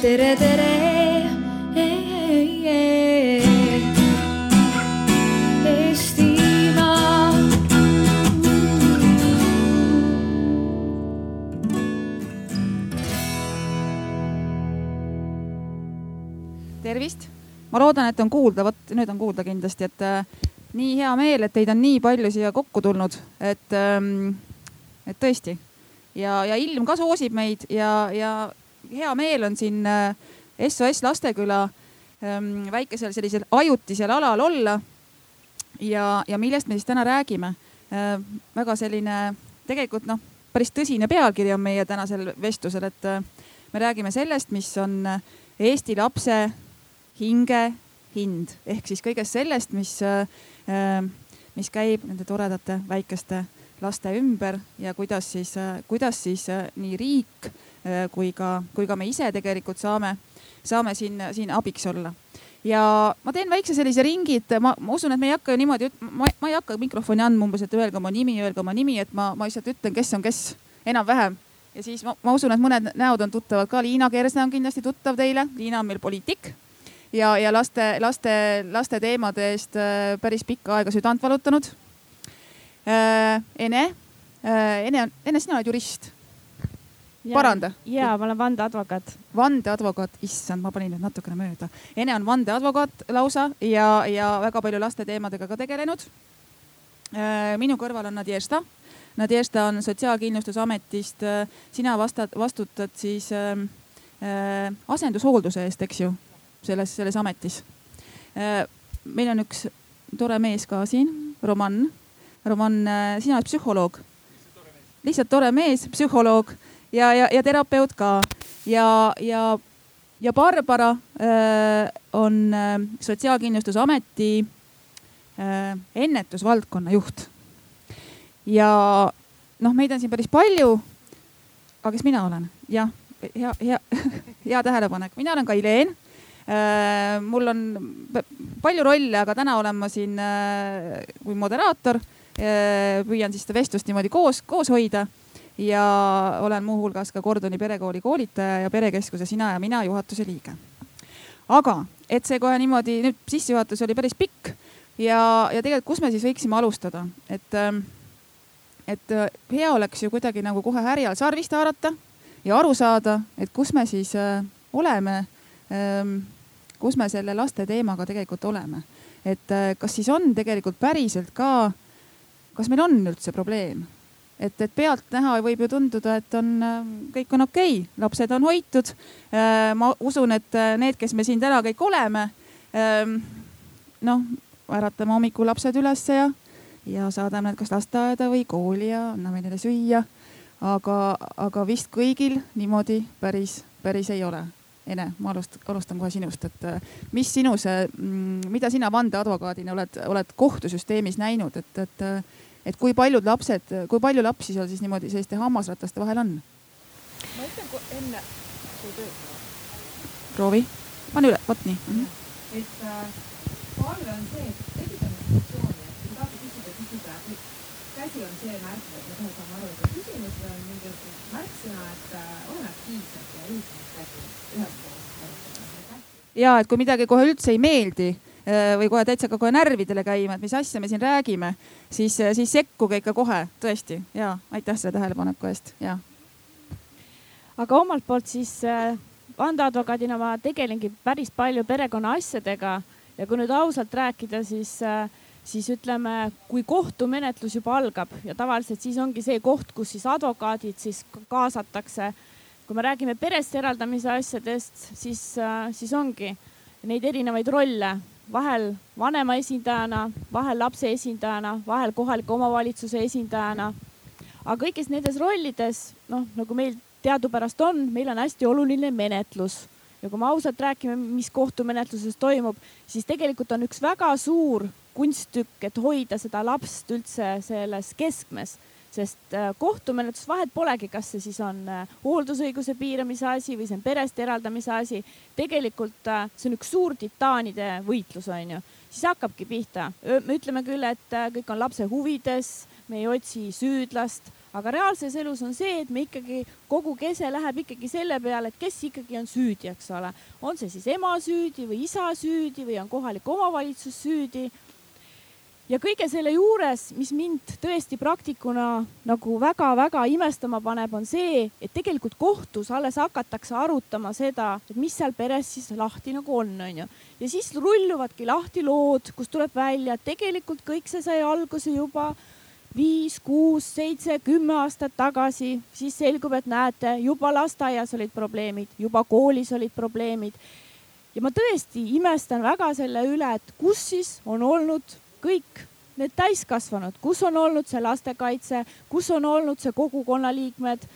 tere, tere. Tervist, ma loodan, et on kuulda, vot nüüd on kuulda kindlasti, et äh, nii hea meel, et teid on nii palju siia kokku tulnud, et ähm,, et tõesti. Ja, ja ilm ka soosib meid ja, ja hea meel on siin äh, SOS Lasteküla ähm, väikesel sellisel ajutisel alal olla. ja, ja millest me siis täna räägime äh,? väga selline tegelikult noh, päris tõsine pealkiri on meie tänasel vestlusel, et äh, me räägime sellest, mis on Eesti lapse hinge hind ehk siis kõigest sellest, mis äh,, mis käib nende toredate väikeste laste ümber ja kuidas siis, kuidas siis äh, nii riik äh, kui ka, kui ka me ise tegelikult saame, saame siin, siin abiks olla. ja ma teen väikse sellise ringi, et ma, ma usun, et me ei hakka ju niimoodi, ma, ma ei hakka mikrofoni andma umbes, et öelge oma nimi, öelge oma nimi, et ma, ma lihtsalt ütlen, kes on kes enam-vähem ja siis ma, ma usun, et mõned näod on tuttavad ka. Liina Kersna on kindlasti tuttav teile. Liina on meil poliitik ja, ja laste, laste, laste teemade eest äh, päris pikka aega südant valutanud äh,. Ene äh,, Ene Ene, sina oled jurist. Paranda. ja ma olen vandeadvokaat. vandeadvokaat, issand, ma panin nüüd natukene mööda. Ene on vandeadvokaat lausa ja, ja väga palju laste teemadega ka tegelenud äh,. minu kõrval on Nadježda. Nadježda on Sotsiaalkindlustusametist, äh, sina vastad, vastutad siis äh, äh, asendushoolduse eest, eks ju, selles, selles ametis äh,. meil on üks tore mees ka siin, Roman Roman, sina oled psühholoog. lihtsalt tore mees, psühholoog ja, ja, ja terapeut ka ja, ja, ja Barbara äh, on äh, Sotsiaalkindlustusameti äh, ennetusvaldkonna juht. ja noh, meid on siin päris palju. aga kes mina olen? jah, hea, hea, hea tähelepanek, mina olen Kaileen äh,. mul on palju rolle, aga täna olen ma siin äh, kui moderaator Äh, püüan siis seda vestlust niimoodi koos, koos hoida ja olen muuhulgas ka Kordoni perekooli koolitaja ja perekeskuse Sina ja mina juhatuse liige. aga et see kohe niimoodi, nüüd sissejuhatus oli päris pikk ja, ja tegelikult, kus me siis võiksime alustada, et, ähm, et äh, hea oleks ju kuidagi nagu kohe härjal sarvist haarata ja aru saada, et kus me siis äh, oleme, ähm, kus me selle laste teemaga tegelikult oleme. et kas siis on tegelikult päriselt ka kas meil on üldse probleem? Et, et pealtnäha võib ju tunduda, et on, kõik on okei okay., lapsed on hoitud. Äh, ma usun, et äh, need, kes me siin täna kõik oleme, ähm, noh, äratame hommikul lapsed ülesse ja, ja saadame nad kas lasteaeda või kooli ja anname neile süüa. aga, aga vist kõigil niimoodi päris, päris ei ole. Ene, ma alust-, alustan kohe sinust, et äh, mis sinu see, mida sina vandeadvokaadina oled, oled kohtusüsteemis näinud, et, et et kui paljud lapsed, kui palju lapsi seal siis niimoodi selliste hammasrataste vahel on? ma ütlen enne. proovi, pane üle, vot nii mm. -hmm. et äh, palve on see, et esitame diskussiooni, et kui tahate küsida, küsida. käsi on see märk, et me kohe saame aru, et küsimus on mingi märksõna, et äh, oleme aktiivsed ja ühiselt käsi üheskoos. ja et kui midagi kohe üldse ei meeldi või kohe täitsa ka kohe närvidele käima, et mis asja me siin räägime, siis, äh, siis sekkuge ikka kohe, tõesti ja aitäh selle tähelepaneku eest ja. aga omalt poolt siis äh, vandeadvokaadina ma tegelengi päris palju perekonnaasjadega ja kui nüüd ausalt rääkida, siis äh, siis ütleme, kui kohtumenetlus juba algab ja tavaliselt siis ongi see koht, kus siis advokaadid siis kaasatakse. kui me räägime perest eraldamise asjadest, siis, siis ongi neid erinevaid rolle vahel vanema esindajana, vahel lapse esindajana, vahel kohaliku omavalitsuse esindajana. aga kõigis nendes rollides, noh nagu meil teadupärast on, meil on hästi oluline menetlus ja kui me ausalt räägime, mis kohtumenetluses toimub, siis tegelikult on üks väga suur kunsttükk, et hoida seda lapst üldse selles keskmes sest äh, kohtumenetlus vahet polegi, kas see siis on äh, hooldusõiguse piiramise asi või see on perest eraldamise asi. tegelikult äh, see on üks suur titaanide võitlus, on ju. siis hakkabki pihta, me ütleme küll, et kõik on lapse huvides, me ei otsi süüdlast, aga reaalses elus on see, et me ikkagi, kogu kese läheb ikkagi selle peale, et kes ikkagi on süüdi, eks ole. on see siis ema süüdi või isa süüdi või on kohalik omavalitsus süüdi ja kõige selle juures, mis mind tõesti praktikuna nagu väga-väga imestama paneb, on see, et tegelikult kohtus alles hakatakse arutama seda, et mis seal peres siis lahti nagu on, onju. ja siis rulluvadki lahti lood, kus tuleb välja, et tegelikult kõik see sai alguse juba viis, kuus, seitse, kümme aastat tagasi, siis selgub, et näete, juba lasteaias olid probleemid, juba koolis olid probleemid. ja ma tõesti imestan väga selle üle, et kus siis on olnud kõik need täiskasvanud, kus on olnud see lastekaitse, kus on olnud see kogukonnaliikmed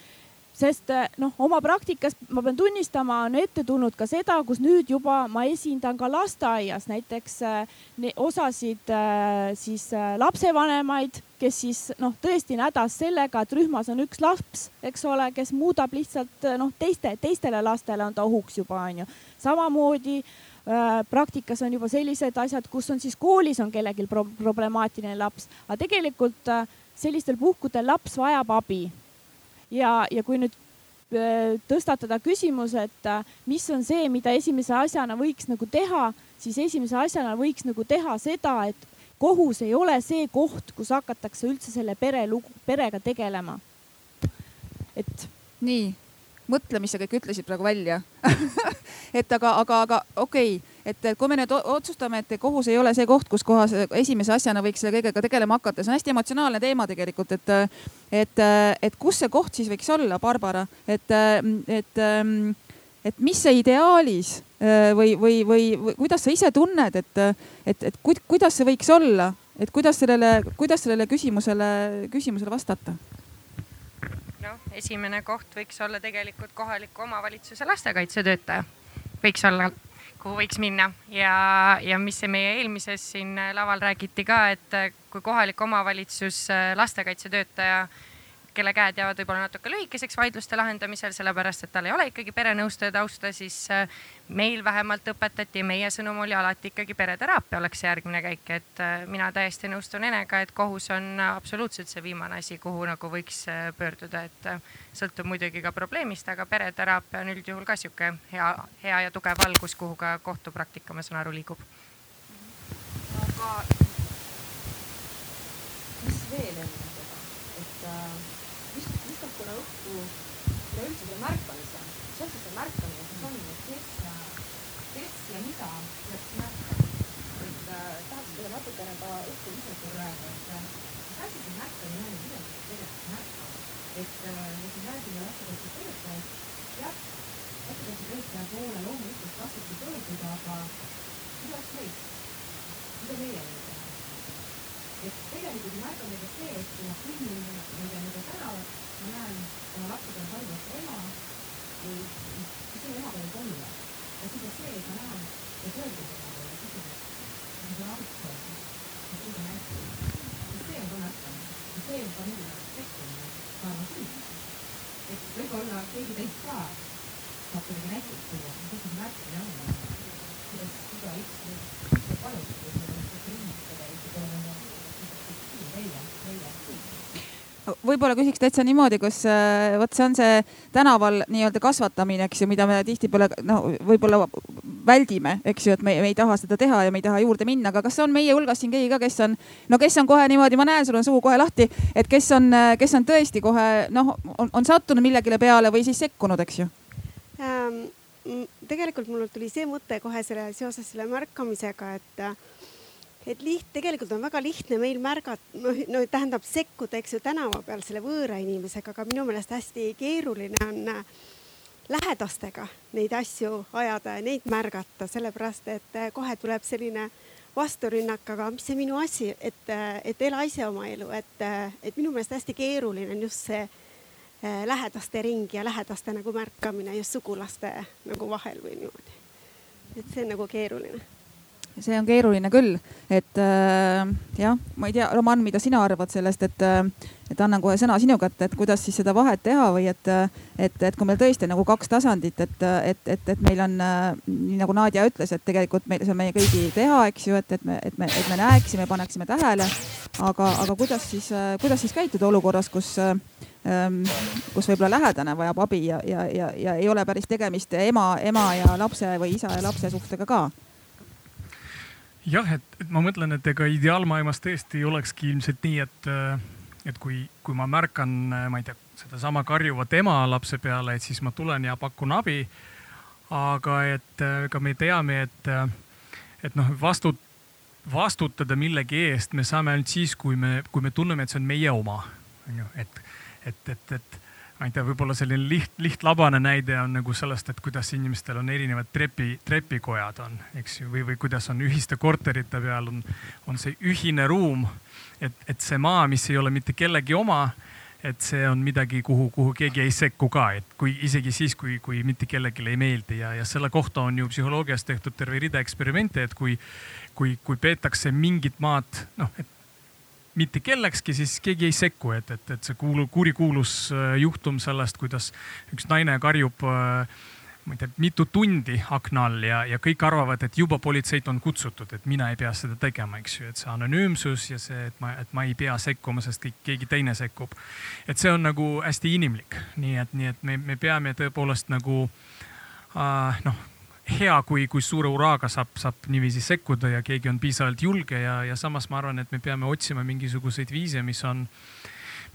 sest eh, noh, oma praktikas ma pean tunnistama, on ette tulnud ka seda, kus nüüd juba ma esindan ka lasteaias näiteks äh, osasid äh, siis lapsevanemaid, kes siis noh, tõesti on hädas sellega, et rühmas on üks laps, eks ole, kes muudab lihtsalt noh, teiste, teistele lastele on ta ohuks juba onju. samamoodi Äh, praktikas on juba sellised asjad, kus on siis koolis on kellelgi pro problemaatiline laps, aga tegelikult äh, sellistel puhkudel laps vajab abi. ja, ja kui nüüd äh, tõstatada küsimus, et mis on see, mida esimese asjana võiks nagu teha, siis esimese asjana võiks nagu teha seda, et kohus ei ole see koht, kus hakatakse üldse selle pere lugu, perega tegelema. et nii mõtle, mis sa kõik ütlesid praegu välja et aga, aga, aga okei okay., et kui me nüüd otsustame, et kohus ei ole see koht, kus kohas esimese asjana võiks selle kõigega tegelema hakata, see on hästi emotsionaalne teema tegelikult, et, et, et kus see koht siis võiks olla, Barbara, et, et, et mis see ideaalis või, või, või, või kuidas sa ise tunned, et, et, et kuidas see võiks olla, et kuidas sellele, kuidas sellele küsimusele, küsimusele vastata? Noh, esimene koht võiks olla tegelikult kohaliku omavalitsuse lastekaitsetöötaja, võiks olla, kuhu võiks minna. Ja, ja mis meie eelmises siin laval räägiti ka, et kui kohalik omavalitsus lastekaitsetöötaja kelle käed jäävad võib-olla natuke lühikeseks vaidluste lahendamisel, sellepärast et tal ei ole ikkagi perenõustaja tausta, siis äh, meil vähemalt õpetati, meie sõnum oli alati ikkagi pereteraapia oleks järgmine käik, et äh, mina täiesti nõustun Enega, et kohus on absoluutselt see viimane asi, kuhu nagu võiks äh, pöörduda, et sõltub muidugi ka probleemist, aga pereteraapia on üldjuhul ka sihuke hea, hea ja tugev algus, kuhu ka kohtupraktika, ma saan aru, liigub. aga mis veel enne seda, et äh õhku üleüldse selle märkamise, mis asi see märkamine siis on, et kes, kes ja mida peaks märkama. et äh, tahaks teile natukene ka õhku ise korra öelda, et äh, mis asi see märkamine on ja mida me tegelikult märkame. et äh, me räägime lastekaitsetöötajast, jah, lastekaitsetöötaja poole loomulikult tasubki pöörduda, aga kuidas meist, mida meie võime teha? et tegelikult märkame ka see, et kui ma kõnnin, tea, mööda tänavat ma näen oma lapsega on haiglas ema või mis emaga võib olla. ja siis on see, et ma näen ja pöördun tema poole, küsin, et ma saan arutada, et kõik on hästi. ja see on ka märkamine ja see on jaoks sekkumine, saama küll. et võib-olla keegi teist ka saab kuidagi näiteks tuua, mis asi see märkamine on, kuidas igaüks võib palutada seda, et inimestele ikkagi on välja, välja, välja võib-olla küsiks täitsa niimoodi, kus äh, vot see on see tänaval nii-öelda kasvatamine, eks ju, mida me tihtipeale no võib-olla väldime, eks ju, et me, me ei taha seda teha ja me ei taha juurde minna, aga kas on meie hulgas siin keegi ka, kes on, no kes on kohe niimoodi, ma näen, sul on suu kohe lahti, et kes on, kes on tõesti kohe noh, on sattunud millegile peale või siis sekkunud, eks ju ähm,? tegelikult mul tuli see mõte kohe selle seoses selle märkamisega, et et liht-, tegelikult on väga lihtne meil märgata, noh, no tähendab sekkuda, eks ju, tänava peal selle võõra inimesega, aga minu meelest hästi keeruline on äh, lähedastega neid asju ajada ja neid märgata, sellepärast et äh, kohe tuleb selline vasturünnak, aga mis see minu asi, et, äh, et ela ise oma elu, et, et minu meelest hästi keeruline on just see lähedaste ring ja lähedaste nagu märkamine just sugulaste nagu vahel või niimoodi. et see on nagu keeruline see on keeruline küll, et äh, jah, ma ei tea, Roman, mida sina arvad sellest, et äh,, et annan kohe sõna sinu kätte, et kuidas siis seda vahet teha või et, et, et kui meil tõesti nagu kaks tasandit, et, et, et, et meil on äh, nii nagu Nadja ütles, et tegelikult meil, see on meie kõigi teha, eks ju, et, et me, et me, et me näeksime, paneksime tähele. aga, aga kuidas siis äh,, kuidas siis käituda olukorras, kus äh, kus võib-olla lähedane vajab abi ja, ja, ja, ja ei ole päris tegemist ema, ema ja lapse või isa ja lapse suhtega ka jah, et, et ma mõtlen, et ega ideaalmaailmas tõesti olekski ilmselt nii, et, äh, et kui, kui ma märkan, äh, ma ei tea, sedasama karjuvat ema lapse peale, et siis ma tulen ja pakun abi. aga et äh, ega me teame, et, et noh, vastut-, vastutada millegi eest me saame ainult siis, kui me, kui me tunneme, et see on meie oma. on ju, et, et, et, et tea, võib-olla selline liht, lihtlabane näide on nagu sellest, et kuidas inimestel on erinevad trepi, trepikojad on, eks ju, või, või kuidas on ühiste korterite peal on, on see ühine ruum. et, et see maa, mis ei ole mitte kellegi oma, et see on midagi, kuhu, kuhu keegi ei sekku ka, et kui isegi siis, kui, kui mitte kellelegi ei meeldi ja, ja selle kohta on ju psühholoogias tehtud terve rida eksperimente, et kui, kui, kui peetakse mingit maad, noh, et mitte kellekski, siis keegi ei sekku, et, et, et see kuulu, kurikuulus äh, juhtum sellest, kuidas üks naine karjub äh, ma ei tea, mitu tundi akna all ja, ja kõik arvavad, et juba politseid on kutsutud, et mina ei pea seda tegema, eks ju, et see anonüümsus ja see, et ma, et ma ei pea sekkuma, sest keegi teine sekkub. et see on nagu hästi inimlik, nii et, nii et me, me peame tõepoolest nagu äh, noh hea, kui, kui suure uraaga saab, saab niiviisi sekkuda ja keegi on piisavalt julge ja, ja samas ma arvan, et me peame otsima mingisuguseid viise, mis on,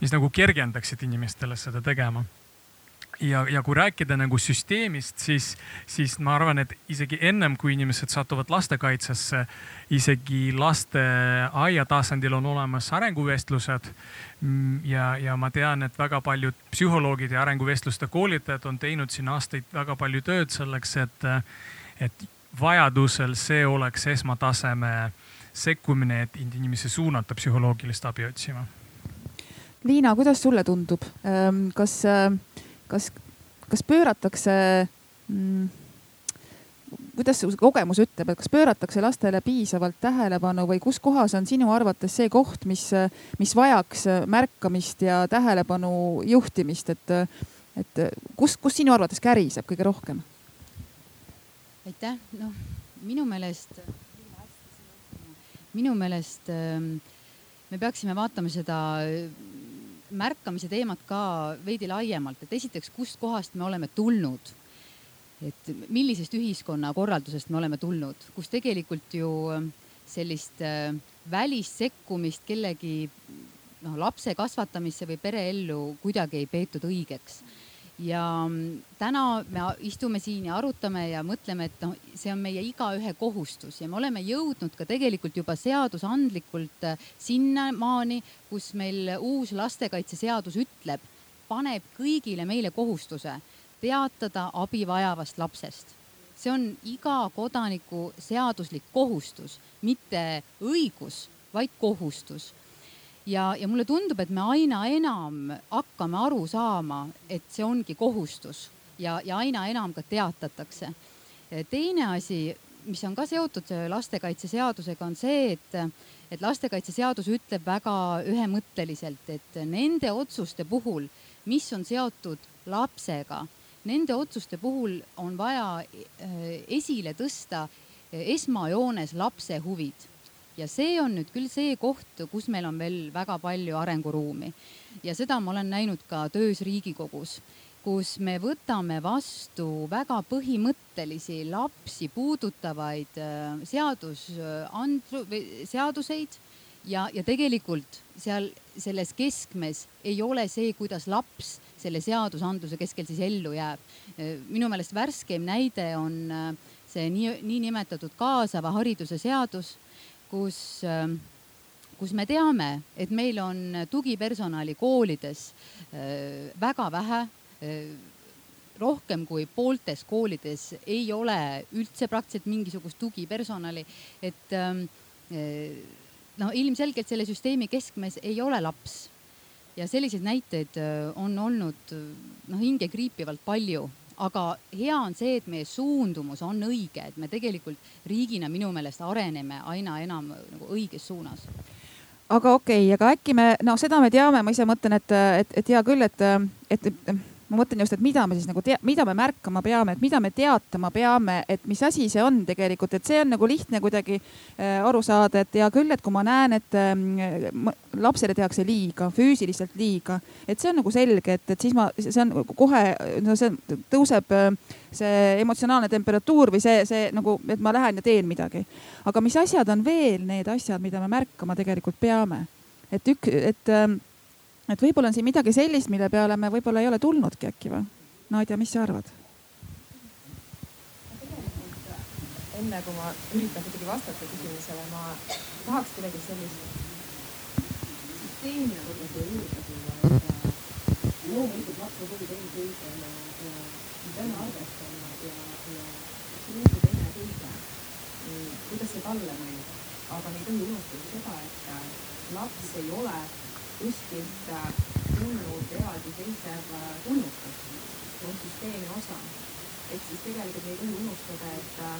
mis nagu kergendaksid inimestele seda tegema ja, ja kui rääkida nagu süsteemist, siis, siis ma arvan, et isegi ennem kui inimesed satuvad lastekaitsesse, isegi lasteaia tasandil on olemas arenguvestlused. Mm, ja, ja ma tean, et väga paljud psühholoogid ja arenguvestluste koolitajad on teinud siin aastaid väga palju tööd selleks, et, et vajadusel see oleks esmataseme sekkumine, et inimesi suunata psühholoogilist abi otsima. Liina, kuidas sulle tundub, kas kas, kas pööratakse mm, kuidas su kogemus ütleb, et kas pööratakse lastele piisavalt tähelepanu või kus kohas on sinu arvates see koht, mis, mis vajaks märkamist ja tähelepanu juhtimist, et, et kus, kus sinu arvates käriseb kõige rohkem? aitäh, noh minu meelest, minu meelest ähm, me peaksime vaatama seda märkamise teemat ka veidi laiemalt, et esiteks, kustkohast me oleme tulnud. et millisest ühiskonnakorraldusest me oleme tulnud, kus tegelikult ju sellist äh, välissekkumist kellegi noh, lapse kasvatamisse või pereellu kuidagi ei peetud õigeks ja mm, täna me istume siin ja arutame ja mõtleme, et noh, see on meie igaühe kohustus ja me oleme jõudnud ka tegelikult juba seadusandlikult äh, sinnamaani, kus meil uus lastekaitseseadus ütleb, paneb kõigile meile kohustuse teatada abi vajavast lapsest. see on iga kodaniku seaduslik kohustus, mitte õigus, vaid kohustus ja, ja mulle tundub, et me aina enam hakkame aru saama, et see ongi kohustus ja, ja aina enam ka teatatakse. teine asi, mis on ka seotud lastekaitseseadusega, on see, et, et lastekaitseseadus ütleb väga ühemõtteliselt, et nende otsuste puhul, mis on seotud lapsega, nende otsuste puhul on vaja eh, esile tõsta esmajoones lapse huvid ja see on nüüd küll see koht, kus meil on veel väga palju arenguruumi. ja seda ma olen näinud ka töös Riigikogus, kus me võtame vastu väga põhimõttelisi lapsi puudutavaid äh, seadusandlu-, seaduseid ja, ja tegelikult seal selles keskmes ei ole see, kuidas laps selle seadusandluse keskel siis ellu jääb. Äh, minu meelest värskeim näide on äh, see nii, niinimetatud kaasava hariduse seadus kus, ähm, kus me teame, et meil on tugipersonali koolides äh, väga vähe äh, rohkem kui pooltes koolides ei ole üldse praktiliselt mingisugust tugipersonali, et ähm, äh, no ilmselgelt selle süsteemi keskmes ei ole laps. ja selliseid näiteid on olnud noh, hingekriipivalt palju, aga hea on see, et meie suundumus on õige, et me tegelikult riigina minu meelest areneme aina enam nagu õiges suunas. Aga okei okay,, aga äkki me, no seda me teame, ma ise mõtlen, et, et, et hea küll, et, et ma mõtlen just, et mida me siis nagu tea-, mida me märkama peame, et mida me teatama peame, et mis asi see on tegelikult, et see on nagu lihtne kuidagi äh, aru saada, et hea küll, et kui ma näen, et äh, lapsele tehakse liiga, füüsiliselt liiga, et see on nagu selge, et, et siis ma, see on kohe, no see tõuseb äh, see emotsionaalne temperatuur või see, see nagu, et ma lähen ja teen midagi. aga mis asjad on veel need asjad, mida me märkama tegelikult peame? et ük-, et äh, et võib-olla on siin midagi sellist, mille peale me võib-olla ei ole tulnudki äkki või? Nadja, mis sa arvad? enne kui ma üritan kuidagi vastata küsimusele, ma tahaks kuidagi sellist süsteemi nagu juurde tuua, et loomulikult lapse huvid eelkõige ja, ja me peame arvestama ja, ja riigi teine kõige, kuidas see talle mõjub, aga me ei tohi unustada seda, et laps ei ole kuskilt äh, tulnud eraldiseisev äh, tulnukas, see on süsteemi osa. ehk siis tegelikult me ei tohi unustada, et äh,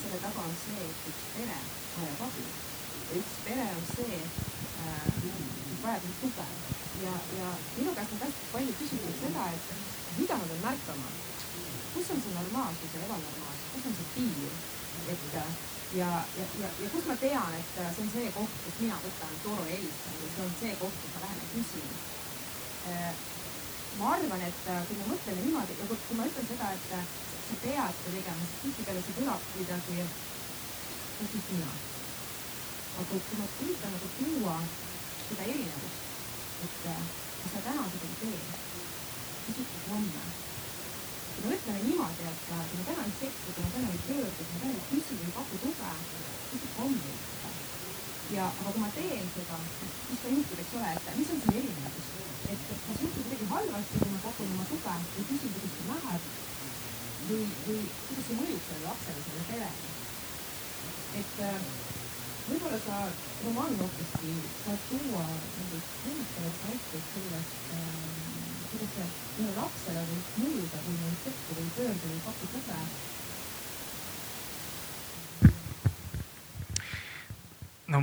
selle taga on see, et üks pere vajab abi. üks pere on see, mis vajab nüüd tuge ja, ja minu käest on hästi palju küsitud seda, et mida ma pean märkama, kus on see normaalsus ja ebanormaalsus, kus on see piir, et ja, ja, ja, ja kus ma tean, et äh, see on see koht, kus mina võtan toru ja helistan või see on see koht, kus ma lähen ja küsin. Äh, ma arvan, et äh, kui me mõtleme niimoodi ja kui, ma ütlen seda, et sa pead seda tegema, siis tihtipeale see kõlab kuidagi, kas siis mina. aga kui ma üritan nagu tuua seda erinevust, et kui sa täna seda ei tee, siis ütled homme kui me mõtleme niimoodi, et kui me täna ei sekku, kui me täna ei pöördu, kui me täna ei küsi ei paku tuge, siis meil seda. ja, aga kui ma teen seda, mis ka juhtub, eks ole, et mis on siin erinevus, et kas juhtub midagi halvasti, kui ma pakun oma tuge või küsin, kuidas see läheb või, või kuidas see mõjub sellele lapsele, sellele perele. et äh, võib-olla sa, Roman hoopiski saad tuua mingeid huvitavaid näiteid sellest äh, see minu lapsele võib mõjuda, kui ma sekku või pöördu või paku tuge. no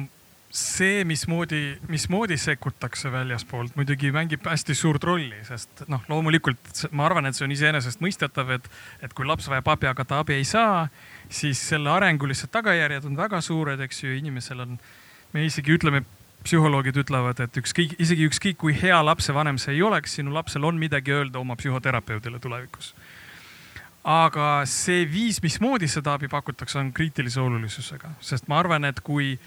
see, mismoodi, mismoodi sekkutakse väljaspoolt, muidugi mängib hästi suurt rolli, sest noh, loomulikult ma arvan, et see on iseenesestmõistetav, et, et kui laps vajab abi, aga ta abi ei saa, siis selle arengulised tagajärjed on väga suured, eks ju, inimesel on, me isegi ütleme psühholoogid ütlevad, et ükskõik, isegi ükskõik kui hea lapsevanem see ei oleks, sinu lapsel on midagi öelda oma psühhoterapeudile tulevikus. aga see viis, mismoodi seda abi pakutakse, on kriitilise olulisusega, sest ma arvan, et kui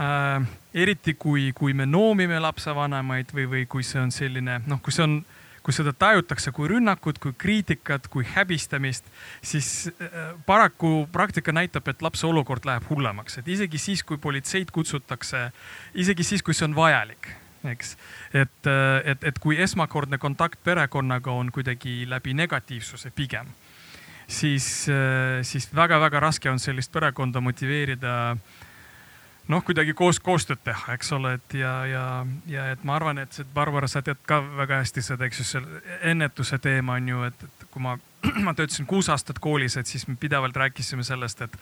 äh, eriti kui, kui me noomime lapsevanemaid või, või kui see on selline noh, kui see on kui seda tajutakse kui rünnakut, kui kriitikat, kui häbistamist, siis äh, paraku praktika näitab, et lapse olukord läheb hullemaks, et isegi siis, kui politseid kutsutakse, isegi siis, kui see on vajalik, eks. et, äh, et, et kui esmakordne kontakt perekonnaga on kuidagi läbi negatiivsuse pigem, siis, äh, siis väga-väga raske on sellist perekonda motiveerida äh, noh, kuidagi koos koostööd teha, eks ole, et ja, ja, ja et ma arvan, et see Barbara, sa tead ka väga hästi seda, eks ju, see ennetuse teema on ju, et, et kui ma, ma töötasin kuus aastat koolis, et siis me pidevalt rääkisime sellest, et,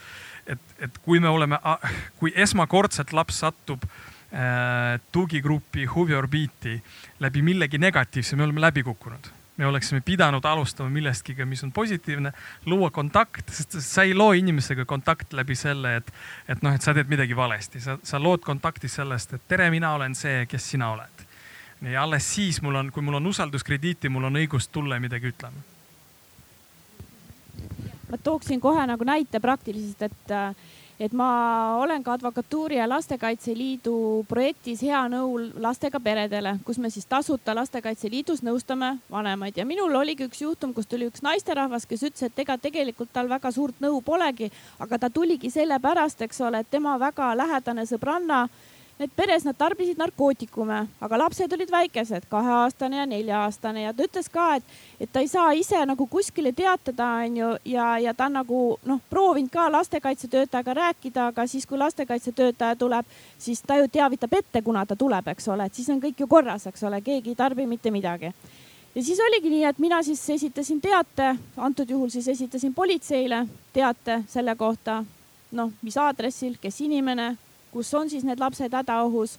et, et kui me oleme, kui esmakordselt laps satub äh, tugigruppi huviorbiiti läbi millegi negatiivse, me oleme läbi kukkunud me oleksime pidanud alustama millestki, mis on positiivne, luua kontakt, sest sa ei loo inimesega kontakt läbi selle, et, et noh, et sa teed midagi valesti, sa, sa lood kontakti sellest, et tere, mina olen see, kes sina oled. ja alles siis mul on, kui mul on usalduskrediiti, mul on õigus tulla ja midagi ütlema. ma tooksin kohe nagu näite praktiliselt, et et ma olen ka Advokatuuri ja Lastekaitse Liidu projektis Hea nõu lastega peredele, kus me siis tasuta Lastekaitse Liidus nõustame vanemaid. Ja minul oligi üks juhtum, kus tuli üks naisterahvas, kes ütles, et ega tegelikult tal väga suurt nõu polegi, aga ta tuligi sellepärast, eks ole, et tema väga lähedane sõbranna Need peres nad tarbisid narkootikume, aga lapsed olid väikesed, kaheaastane ja nelja-aastane. Ja ta ütles ka, et, et ta ei saa ise nagu kuskile teatada, onju, ja, ja ta on nagu noh, proovinud ka lastekaitsetöötajaga rääkida, aga siis, kui lastekaitsetöötaja tuleb, siis ta ju teavitab ette, kuna ta tuleb, eks ole, et siis on kõik ju korras, eks ole, keegi ei tarbi mitte midagi. Ja siis oligi nii, et mina siis esitasin teate, antud juhul siis esitasin politseile teate selle kohta, noh, mis aadressil, kes inimene, kus on siis need lapsed hädaohus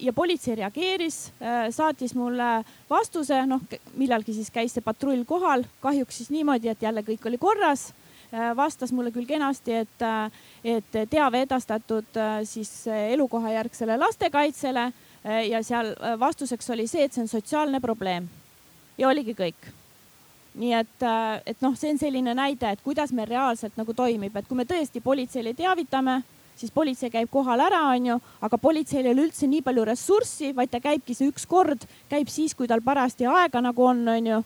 ja politsei reageeris, saatis mulle vastuse, noh millalgi siis käis see patrull kohal, kahjuks siis niimoodi, et jälle kõik oli korras. vastas mulle küll kenasti, et, et teave edastatud siis elukohajärgsele lastekaitsele ja seal vastuseks oli see, et see on sotsiaalne probleem. ja oligi kõik nii et, et noh, see on selline näide, et kuidas meil reaalselt nagu toimib, et kui me tõesti politseile teavitame siis politsei käib kohal ära, onju, aga politseil ei ole üldse nii palju ressurssi, vaid ta käibki see üks kord, käib siis, kui tal parajasti aega nagu on, onju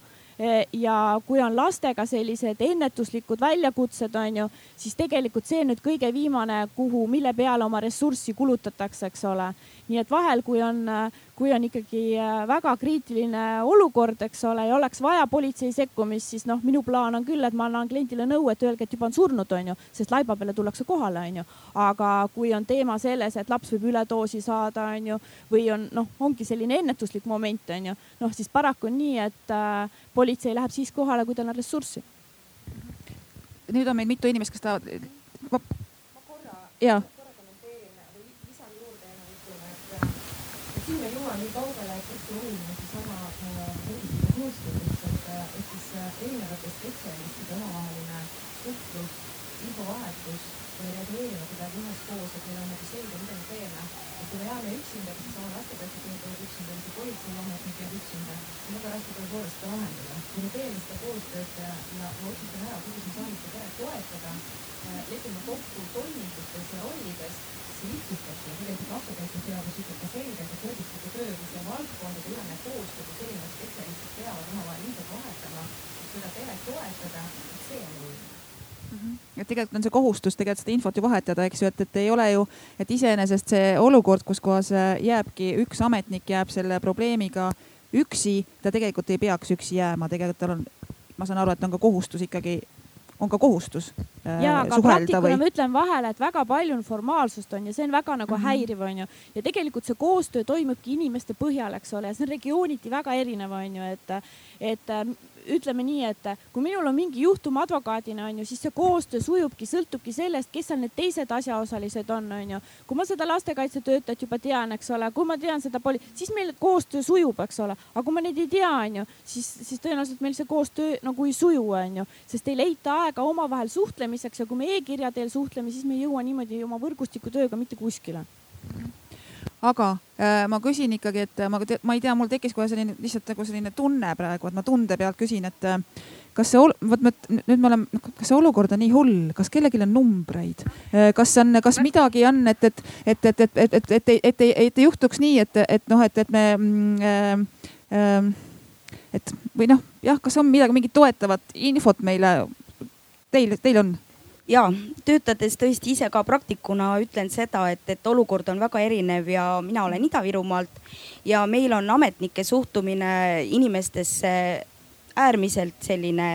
ja kui on lastega sellised ennetuslikud väljakutsed, on ju, siis tegelikult see on nüüd kõige viimane, kuhu, mille peale oma ressurssi kulutatakse, eks ole nii et vahel, kui on, kui on ikkagi äh, väga kriitiline olukord, eks ole, ja oleks vaja politsei sekkumist, siis noh, minu plaan on küll, et ma annan kliendile nõu, et öelge, et juba on surnud, onju, sest laiba peale tullakse kohale, onju. aga kui on teema selles, et laps võib üledoosi saada, onju, või on noh, ongi selline ennetuslik moment, onju, noh siis paraku on nii, et äh, politsei läheb siis kohale, kui tal on ressurssi. nüüd on meil mitu inimest, kes tahavad. ma korra. jaa siin me jõuame nii kaugele, et hästi oluline seesama poliitika koostöös, et, et siis erinevate spetsialistide omavaheline suhtlus, infovahetus, reageerima kuidagi üheskoos, et meil on nagu selge, mida me teeme. Jääme üksinda, kas seesama lastekaitsetöötaja jääb üksinda see politseiametnik jääb üksinda, on väga raske tõepoolest seda lahendada. kui me teeme seda koostööd ja, ja otsustame ära, kuidas me saame seda peret toetada, lepime kokku toimingutes ja rollides see lihtsustabki ja tegelikult lastekaitseseadus ütleb ka selgelt, et võrgustiku töö, kus on valdkondade ülene koostöö, kus erinevad spetsialistid peavad omavahel infot vahetama, et seda peret toetada, et see on oluline. Et tegelikult on see kohustus tegelikult seda infot ju vahetada, eks ju, et, et ei ole ju, et iseenesest see olukord, kus kohas äh, jääbki üks ametnik jääb selle probleemiga üksi, ta tegelikult ei peaks üksi jääma, tegelikult tal on, ma saan aru, et on ka kohustus ikkagi on ka kohustus äh, ja, aga praktikuna või... ma ütlen vahele, et väga palju on formaalsust on ju, see on väga nagu mm -hmm. häiriv on ju. ja tegelikult see koostöö toimubki inimeste põhjal, eks ole, ja see on regiooniti väga erinev on ju, et, et ütleme nii, et kui minul on mingi juhtum advokaadina onju, siis see koostöö sujubki, sõltubki sellest, kes seal need teised asjaosalised on, onju. kui ma seda lastekaitsetöötajat juba tean, eks ole, kui ma tean seda poli-, siis meil koostöö sujub, eks ole, aga kui ma neid ei tea, onju, siis, siis tõenäoliselt meil see koostöö nagu ei suju, onju, sest ei leita aega omavahel suhtlemiseks ja kui me e-kirja teel suhtleme, siis me ei jõua niimoodi oma võrgustiku tööga mitte kuskile aga äh, ma küsin ikkagi, et ma, ma ei tea, mul tekkis kohe selline lihtsalt nagu selline tunne praegu, et ma tunde pealt küsin, et äh, kas see, vot nüüd me oleme, noh, kas see olukord on nii hull, kas kellelgi on numbreid, äh, kas on, kas midagi on, et, et, et, et, et, et, et, et, et, et, et ei juhtuks nii, et, et noh, et, et me mm, äh, äh, et või noh, jah, kas on midagi, mingit toetavat infot meile, teil, teil on? Ja töötades tõesti ise ka praktikuna ütlen seda, et, et olukord on väga erinev ja mina olen Ida-Virumaalt ja meil on ametnike suhtumine inimestesse äärmiselt selline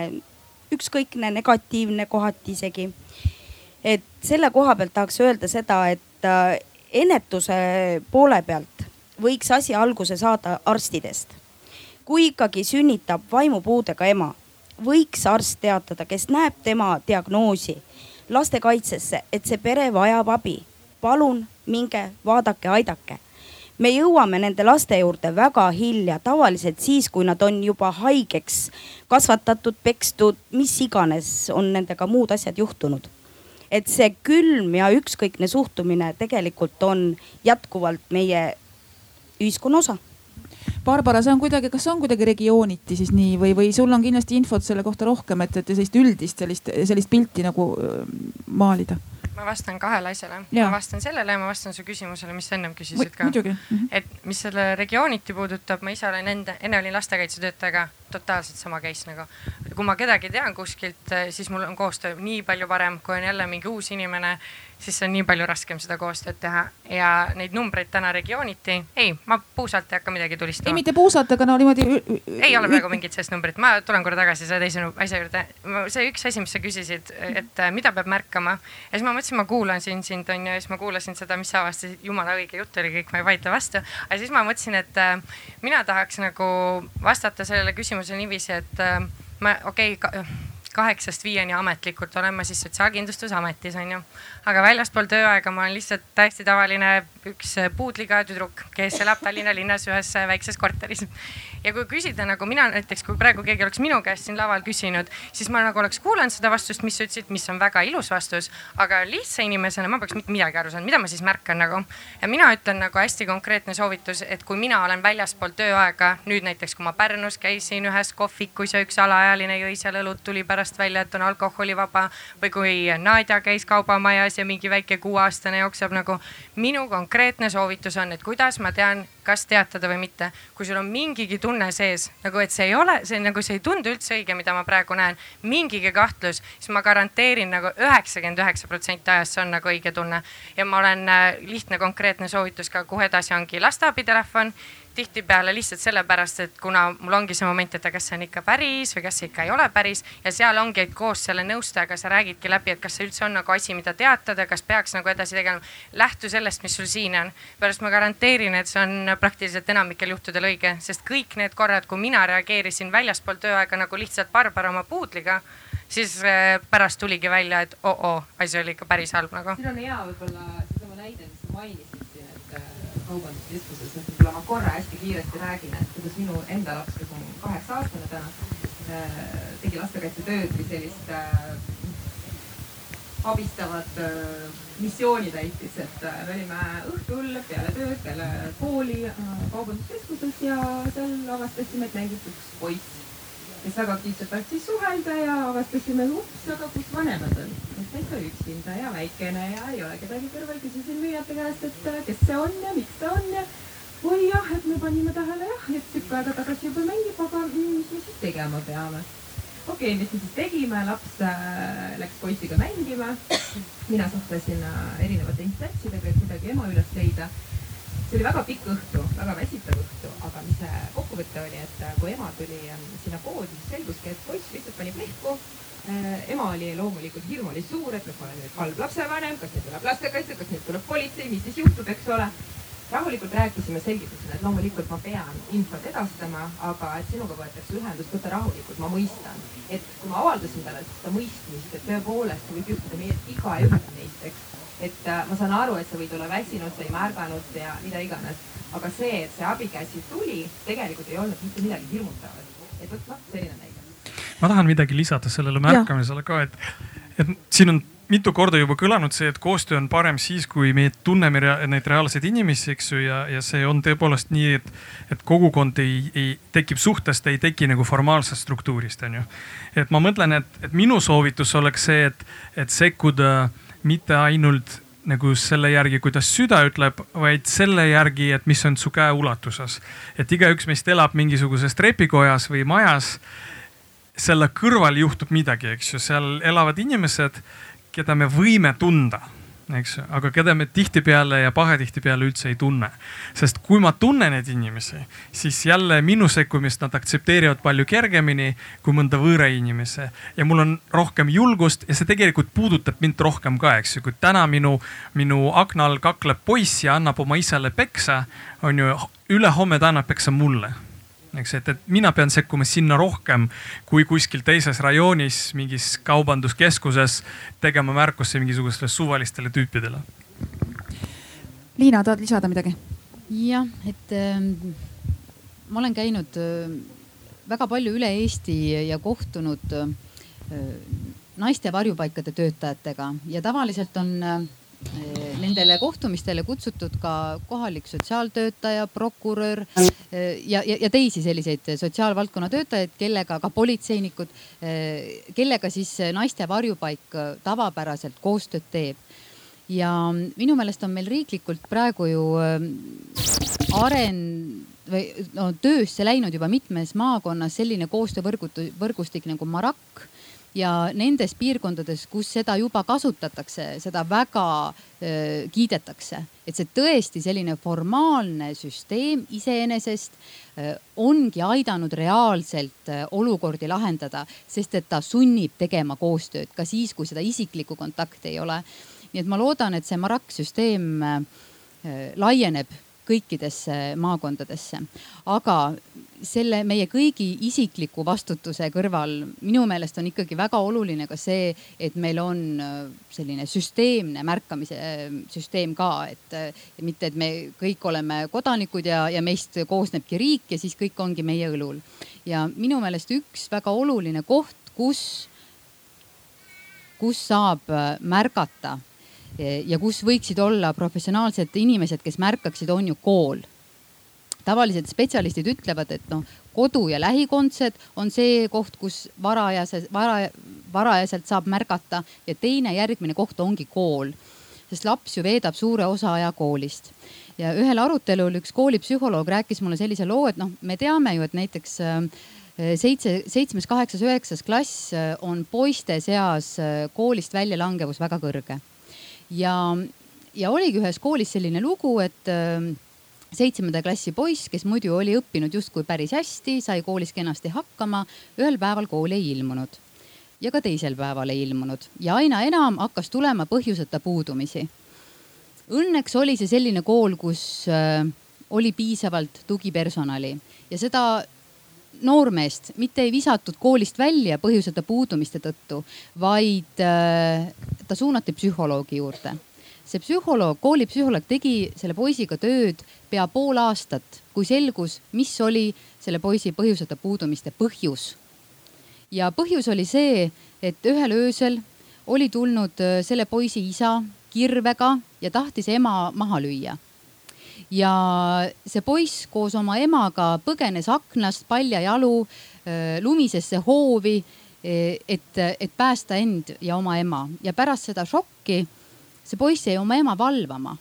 ükskõikne, negatiivne kohati isegi. et selle koha pealt tahaks öelda seda, et äh, ennetuse poole pealt võiks asi alguse saada arstidest. kui ikkagi sünnitab vaimupuudega ema, võiks arst teatada, kes näeb tema diagnoosi lastekaitsesse, et see pere vajab abi. palun minge, vaadake, aidake. me jõuame nende laste juurde väga hilja, tavaliselt siis, kui nad on juba haigeks kasvatatud, pekstud, mis iganes on nendega muud asjad juhtunud et see külm ja ükskõikne suhtumine tegelikult on jätkuvalt meie ühiskonna osa Barbara, see on kuidagi, kas see on kuidagi regiooniti siis nii või, või sul on kindlasti infot selle kohta rohkem, et, et sellist üldist sellist, sellist pilti nagu maalida? ma vastan kahele asjale. ma vastan sellele ja ma vastan su küsimusele, mis sa ennem küsisid ka. muidugi mm. -hmm. et mis selle regiooniti puudutab, ma ise olen enda, enne olin lastekaitsetöötajaga totaalselt sama case nagu. kui ma kedagi tean kuskilt, siis mul on koostöö nii palju parem, kui on jälle mingi uus inimene siis on nii palju raskem seda koostööd teha ja neid numbreid täna regiooniti, ei, ma puusalt ei hakka midagi tulistama. ei, mitte puusalt, aga no niimoodi. ei ole praegu mingit sellist numbrit, ma tulen korra tagasi selle teise asja juurde. see üks asi, mis sa küsisid, et äh, mida peab märkama ja siis ma mõtlesin, ma kuulan siin sind on ju ja siis ma kuulasin seda, mis sa avastasid, jumala õige jutt oli kõik, ma ei vaidle vastu. aga siis ma mõtlesin, et äh, mina tahaks nagu vastata sellele küsimusele niiviisi, et äh, ma okei okay, kaheksast viieni ametlikult olen ma siis Sotsiaalkindlustusametis onju aga väljaspool tööaega ma olen lihtsalt täiesti tavaline üks puudliga tüdruk, kes elab Tallinna linnas ühes väikses korteris. Ja kui küsida nagu mina näiteks, kui praegu keegi oleks minu käest siin laval küsinud, siis ma nagu oleks kuulanud seda vastust, mis sa ütlesid, mis on väga ilus vastus, aga lihtsa inimesena ma poleks mitte midagi aru saanud, mida ma siis märkan nagu. ja mina ütlen nagu hästi konkreetne soovitus, et kui mina olen väljaspool tööaega, nüüd näiteks kui ma Pärnus käisin ühes kohvikus ja üks alaealine jõi seal õlut, tuli pärast välja, et on alkoholivaba või kui Nadja käis kaubamajas ja mingi väike kuueaastane jookseb nagu. minu konkreetne soovitus on, et kuidas ma tean, kas teatada või mitte. kui sul on mingigi tunne sees nagu, et see ei ole, see nagu, see ei tundu üldse õige, mida ma praegu näen, mingigi kahtlus, siis ma garanteerin nagu üheksakümmend üheksa protsenti ajast see on nagu õige tunne. ja ma olen äh, lihtne konkreetne soovitus ka, kuhu edasi ongi lasteabitelefon tihtipeale lihtsalt sellepärast, et kuna mul ongi see moment, et kas see on ikka päris või kas see ikka ei ole päris ja seal ongi, et koos selle nõustajaga sa räägidki läbi, et kas see üldse on nagu asi, mida teatada, kas peaks nagu edasi tegelema. lähtu sellest, mis sul siin on. pärast ma garanteerin, et see on praktiliselt enamikel juhtudel õige, sest kõik need korrad, kui mina reageerisin väljaspool tööaega nagu lihtsalt barbar oma puudliga siis äh, pärast tuligi välja, et oo-oo, asi oli ikka päris halb nagu. siin on hea võib-olla seesama näide, mis sa mainisid kaubanduskeskuses, et võib-olla ma korra hästi kiiresti räägin, et kuidas minu enda laps, kes on kaheksa aastane täna, äh, tegi lastekaitsetööd või sellist äh, abistavat äh, missiooni täitis, et me olime õhtul peale tööd, peale kooli kaubanduskeskuses ja seal avastasime, et mängib üks poiss kes väga aktiivselt tahtis suhelda ja avastasime, ups, aga kus vanemad on. et täitsa üksinda ja väikene ja ei ole kedagi kõrval. küsisin müüjate käest, et äh, kes see on ja miks ta on ja oi jah, et me panime tähele jah, et tükk aega tagasi juba mängib, aga mm, mis me siis tegema peame. okei okay,, mis me siis tegime, laps äh, läks poisiga mängima. mina suhtlesin äh, erinevate instantsidega, et kuidagi ema üles leida see oli väga pikk õhtu, väga väsitav õhtu, aga mis see kokkuvõte oli, et äh, kui ema tuli ähm, sinna poodi, siis selguski, et poiss lihtsalt pani plehku. Äh, ema oli loomulikult, hirm oli suur, et ma olen nüüd halb lapsevanem, kas nüüd tuleb lastekaitse, kas nüüd tuleb politsei, mis siis juhtub, eks ole rahulikult rääkisime, selgitasin, et loomulikult ma pean infot edastama, aga et sinuga võetakse ühendust, võta rahulikult, ma mõistan. et kui ma avaldasin talle seda mõistmist, et tõepoolest võib juhtuda meie igaühel neist, eks et äh, ma saan aru, et sa võid olla väsinud, sa ei märganud ja mida iganes, aga see, et see abikäsi tuli, tegelikult ei olnud mitte midagi hirmutavat. et vot noh, selline näide. ma tahan midagi lisada sellele märkamisele ka, et, et siin on mitu korda juba kõlanud see, et koostöö on parem siis, kui me tunneme rea neid reaalseid inimesi, eks ju, ja, ja see on tõepoolest nii, et, et kogukond ei, ei tekib suhtest, ei teki nagu formaalsest struktuurist, on ju. et ma mõtlen, et, et minu soovitus oleks see, et, et sekkuda äh, mitte ainult nagu selle järgi, kuidas süda ütleb, vaid selle järgi, et mis on su käeulatuses. et igaüks meist elab mingisuguses trepikojas või majas. selle kõrval juhtub midagi, eks ju, seal elavad inimesed, keda me võime tunda eks. Ju, aga keda me tihtipeale ja pahatihtipeale üldse ei tunne. sest kui ma tunnen neid inimesi, siis jälle minu sekkumist nad aktsepteerivad palju kergemini kui mõnda võõra inimese. Ja mul on rohkem julgust ja see tegelikult puudutab mind rohkem ka, eks ju, kui täna minu, minu akna all kakleb poiss ja annab oma isale peksa, on ju, ülehomme ta annab peksa mulle eks, et, et mina pean sekkuma sinna rohkem kui kuskil teises rajoonis, mingis kaubanduskeskuses tegema märkusse mingisugustele suvalistele tüüpidele. Liina, tahad lisada midagi? jah, et äh, ma olen käinud äh, väga palju üle Eesti ja kohtunud äh, naiste varjupaikade töötajatega ja tavaliselt on äh, nendele kohtumistele kutsutud ka kohalik sotsiaaltöötaja, prokurör eh, ja, ja, ja teisi selliseid sotsiaalvaldkonna töötajaid, kellega ka politseinikud, eh, kellega siis naiste varjupaik tavapäraselt koostööd teeb. ja minu meelest on meil riiklikult praegu ju aren-, või no töösse läinud juba mitmes maakonnas selline koostöövõrgustik nagu Marak ja nendes piirkondades, kus seda juba kasutatakse, seda väga äh, kiidetakse, et see tõesti selline formaalne süsteem iseenesest äh, ongi aidanud reaalselt äh, olukordi lahendada, sest et ta sunnib tegema koostööd ka siis, kui seda isiklikku kontakti ei ole. nii et ma loodan, et see Marak süsteem äh, laieneb kõikidesse maakondadesse. aga selle meie kõigi isikliku vastutuse kõrval minu meelest on ikkagi väga oluline ka see, et meil on äh, selline süsteemne märkamise äh, süsteem ka, et äh, mitte, et me kõik oleme kodanikud ja, ja meist koosnebki riik ja siis kõik ongi meie õlul. ja minu meelest üks väga oluline koht, kus, kus saab märgata ja kus võiksid olla professionaalsed inimesed, kes märkaksid, on ju kool. tavaliselt spetsialistid ütlevad, et noh, kodu ja lähikondsed on see koht, kus varajase, vara, varajaselt saab märgata ja teine järgmine koht ongi kool. sest laps ju veedab suure osa aja koolist ja ühel arutelul üks koolipsühholoog rääkis mulle sellise loo, et noh, me teame ju, et näiteks äh, seitse, seitsmes, kaheksas, üheksas klass äh, on poiste seas äh, koolist väljalangevus väga kõrge ja, ja oligi ühes koolis selline lugu, et äh, seitsmenda klassi poiss, kes muidu oli õppinud justkui päris hästi, sai koolis kenasti hakkama, ühel päeval kooli ei ilmunud. Ja ka teisel päeval ei ilmunud. Ja aina enam hakkas tulema põhjuseta puudumisi. Õnneks oli see selline kool, kus äh, oli piisavalt tugipersonali. Ja seda noormeest mitte ei visatud koolist välja põhjuseta puudumiste tõttu, vaid äh, ta suunati psühholoogi juurde. see psühholoog, koolipsühholoog tegi selle poisiga tööd pea pool aastat, kui selgus, mis oli selle poisi põhjuseta puudumiste põhjus. ja põhjus oli see, et ühel öösel oli tulnud äh, selle poisi isa kirvega ja tahtis ema maha lüüa ja see poiss koos oma emaga põgenes aknast paljajalu lumisesse hoovi, äh, et, et päästa end ja oma ema ja pärast seda šokki see poiss jäi oma ema valvama.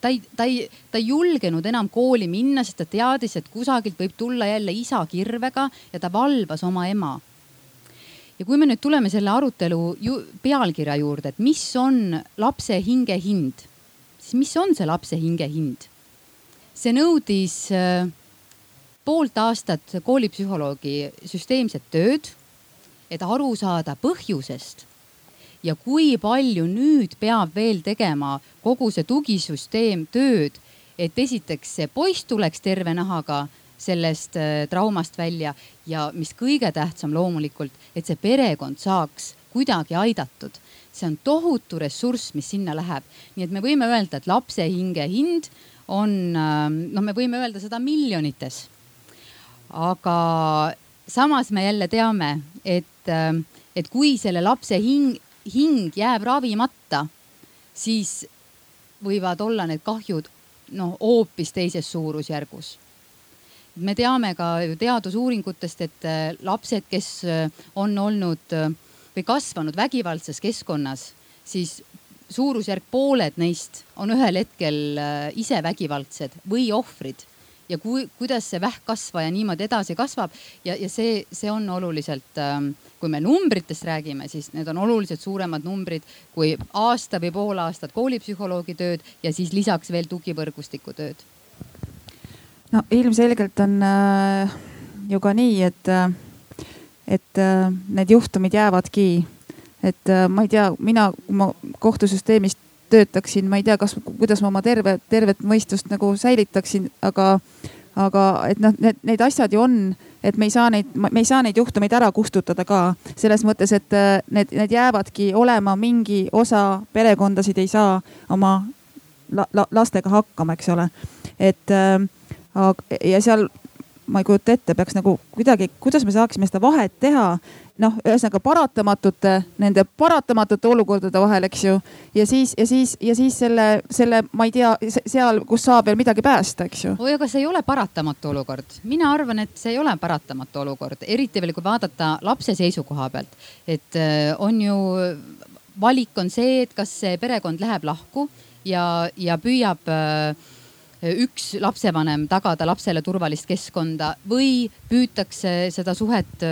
ta ei, ta ei, ta ei julgenud enam kooli minna, sest ta teadis, et kusagilt võib tulla jälle isa kirvega ja ta valvas oma ema ja kui me nüüd tuleme selle arutelu ju, pealkirja juurde, et mis on lapse hinge hind siis mis on see lapse hinge hind? see nõudis äh, poolt aastat koolipsühholoogi süsteemset tööd, et aru saada põhjusest ja kui palju nüüd peab veel tegema kogu see tugisüsteem tööd, et esiteks see poiss tuleks terve nahaga sellest äh, traumast välja ja mis kõige tähtsam loomulikult, et see perekond saaks kuidagi aidatud see on tohutu ressurss, mis sinna läheb. nii et me võime öelda, et lapse hinge hind on, ähm, noh, me võime öelda seda miljonites. aga samas me jälle teame, et, ähm, et kui selle lapse hing, hing jääb ravimata, siis võivad olla need kahjud noh, hoopis teises suurusjärgus me teame ka ju teadusuuringutest, et äh, lapsed, kes äh, on olnud äh, või kasvanud vägivaldses keskkonnas, siis suurusjärk pooled neist on ühel hetkel äh, ise vägivaldsed või ohvrid ja kui, kuidas see vähkkasvaja niimoodi edasi kasvab ja, ja see, see on oluliselt, ähm, kui me numbritest räägime, siis need on oluliselt suuremad numbrid kui aasta või pool aastat koolipsühholoogi tööd ja siis lisaks veel tugivõrgustiku tööd. no ilmselgelt on äh, ju ka nii, et äh, et äh, need juhtumid jäävadki. et äh, ma ei tea, mina, kui ma kohtusüsteemis töötaksin, ma ei tea, kas, kuidas ma oma terve, tervet mõistust nagu säilitaksin, aga, aga et noh, need, need asjad ju on, et me ei saa neid, me ei saa neid juhtumeid ära kustutada ka selles mõttes, et äh, need, need jäävadki olema, mingi osa perekondasid ei saa oma la, la, lastega hakkama, eks ole. et ja seal ma ei kujuta ette, peaks nagu kuidagi, kuidas me saaksime seda vahet teha. noh, ühesõnaga paratamatute, nende paratamatute olukordade vahel, eks ju. ja siis, ja siis, ja siis selle, selle, ma ei tea, seal, kus saab veel midagi päästa, eks ju. oi, aga see ei ole paratamatu olukord. mina arvan, et see ei ole paratamatu olukord, eriti veel, kui vaadata lapse seisukoha pealt. et äh, on ju, valik on see, et kas see perekond läheb lahku ja, ja püüab äh, üks lapsevanem tagada lapsele turvalist keskkonda või püütakse seda suhet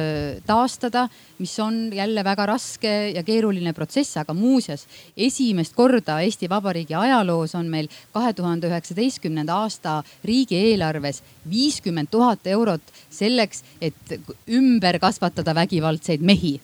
taastada, mis on jälle väga raske ja keeruline protsess, aga muuseas esimest korda Eesti Vabariigi ajaloos on meil kahe tuhande üheksateistkümnenda aasta riigieelarves viiskümmend tuhat eurot selleks, et ümber kasvatada vägivaldseid mehi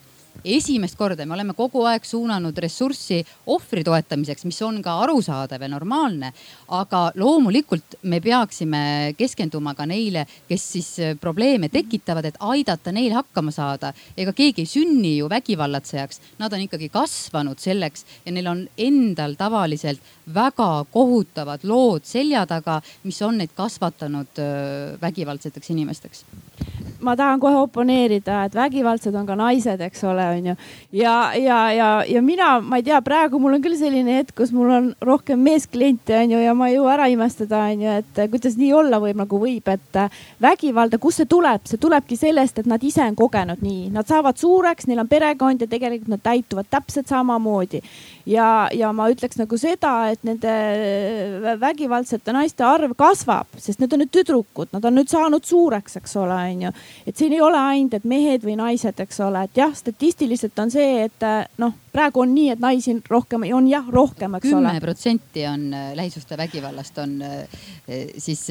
esimest korda me oleme kogu aeg suunanud ressurssi ohvri toetamiseks, mis on ka arusaadav ja normaalne. aga loomulikult me peaksime keskenduma ka neile, kes siis äh, probleeme tekitavad, et aidata neil hakkama saada. ega keegi ei sünni ju vägivallatsejaks, nad on ikkagi kasvanud selleks ja neil on endal tavaliselt väga kohutavad lood selja taga, mis on neid kasvatanud äh, vägivaldseteks inimesteks ma tahan kohe oponeerida, et vägivaldsed on ka naised, eks ole, onju. ja, ja, ja, ja mina, ma ei tea, praegu mul on küll selline hetk, kus mul on rohkem meeskliente, onju, ja ma ei jõua ära imestada, onju, et kuidas nii olla võib, nagu võib, et vägivalda, kust see tuleb, see tulebki sellest, et nad ise on kogenud nii, nad saavad suureks, neil on perekond ja tegelikult nad täituvad täpselt samamoodi. ja, ja ma ütleks nagu seda, et nende vägivaldsete naiste arv kasvab, sest need on nüüd tüdrukud, nad on nüüd saanud suureks, eks ole, onju et siin ei ole ainult, et mehed või naised, eks ole, et jah, statistiliselt on see, et äh, noh, praegu on nii, et naisi rohkem, on jah rohkem, eks ole. kümme protsenti on äh, lähisuhtevägivallast on äh, siis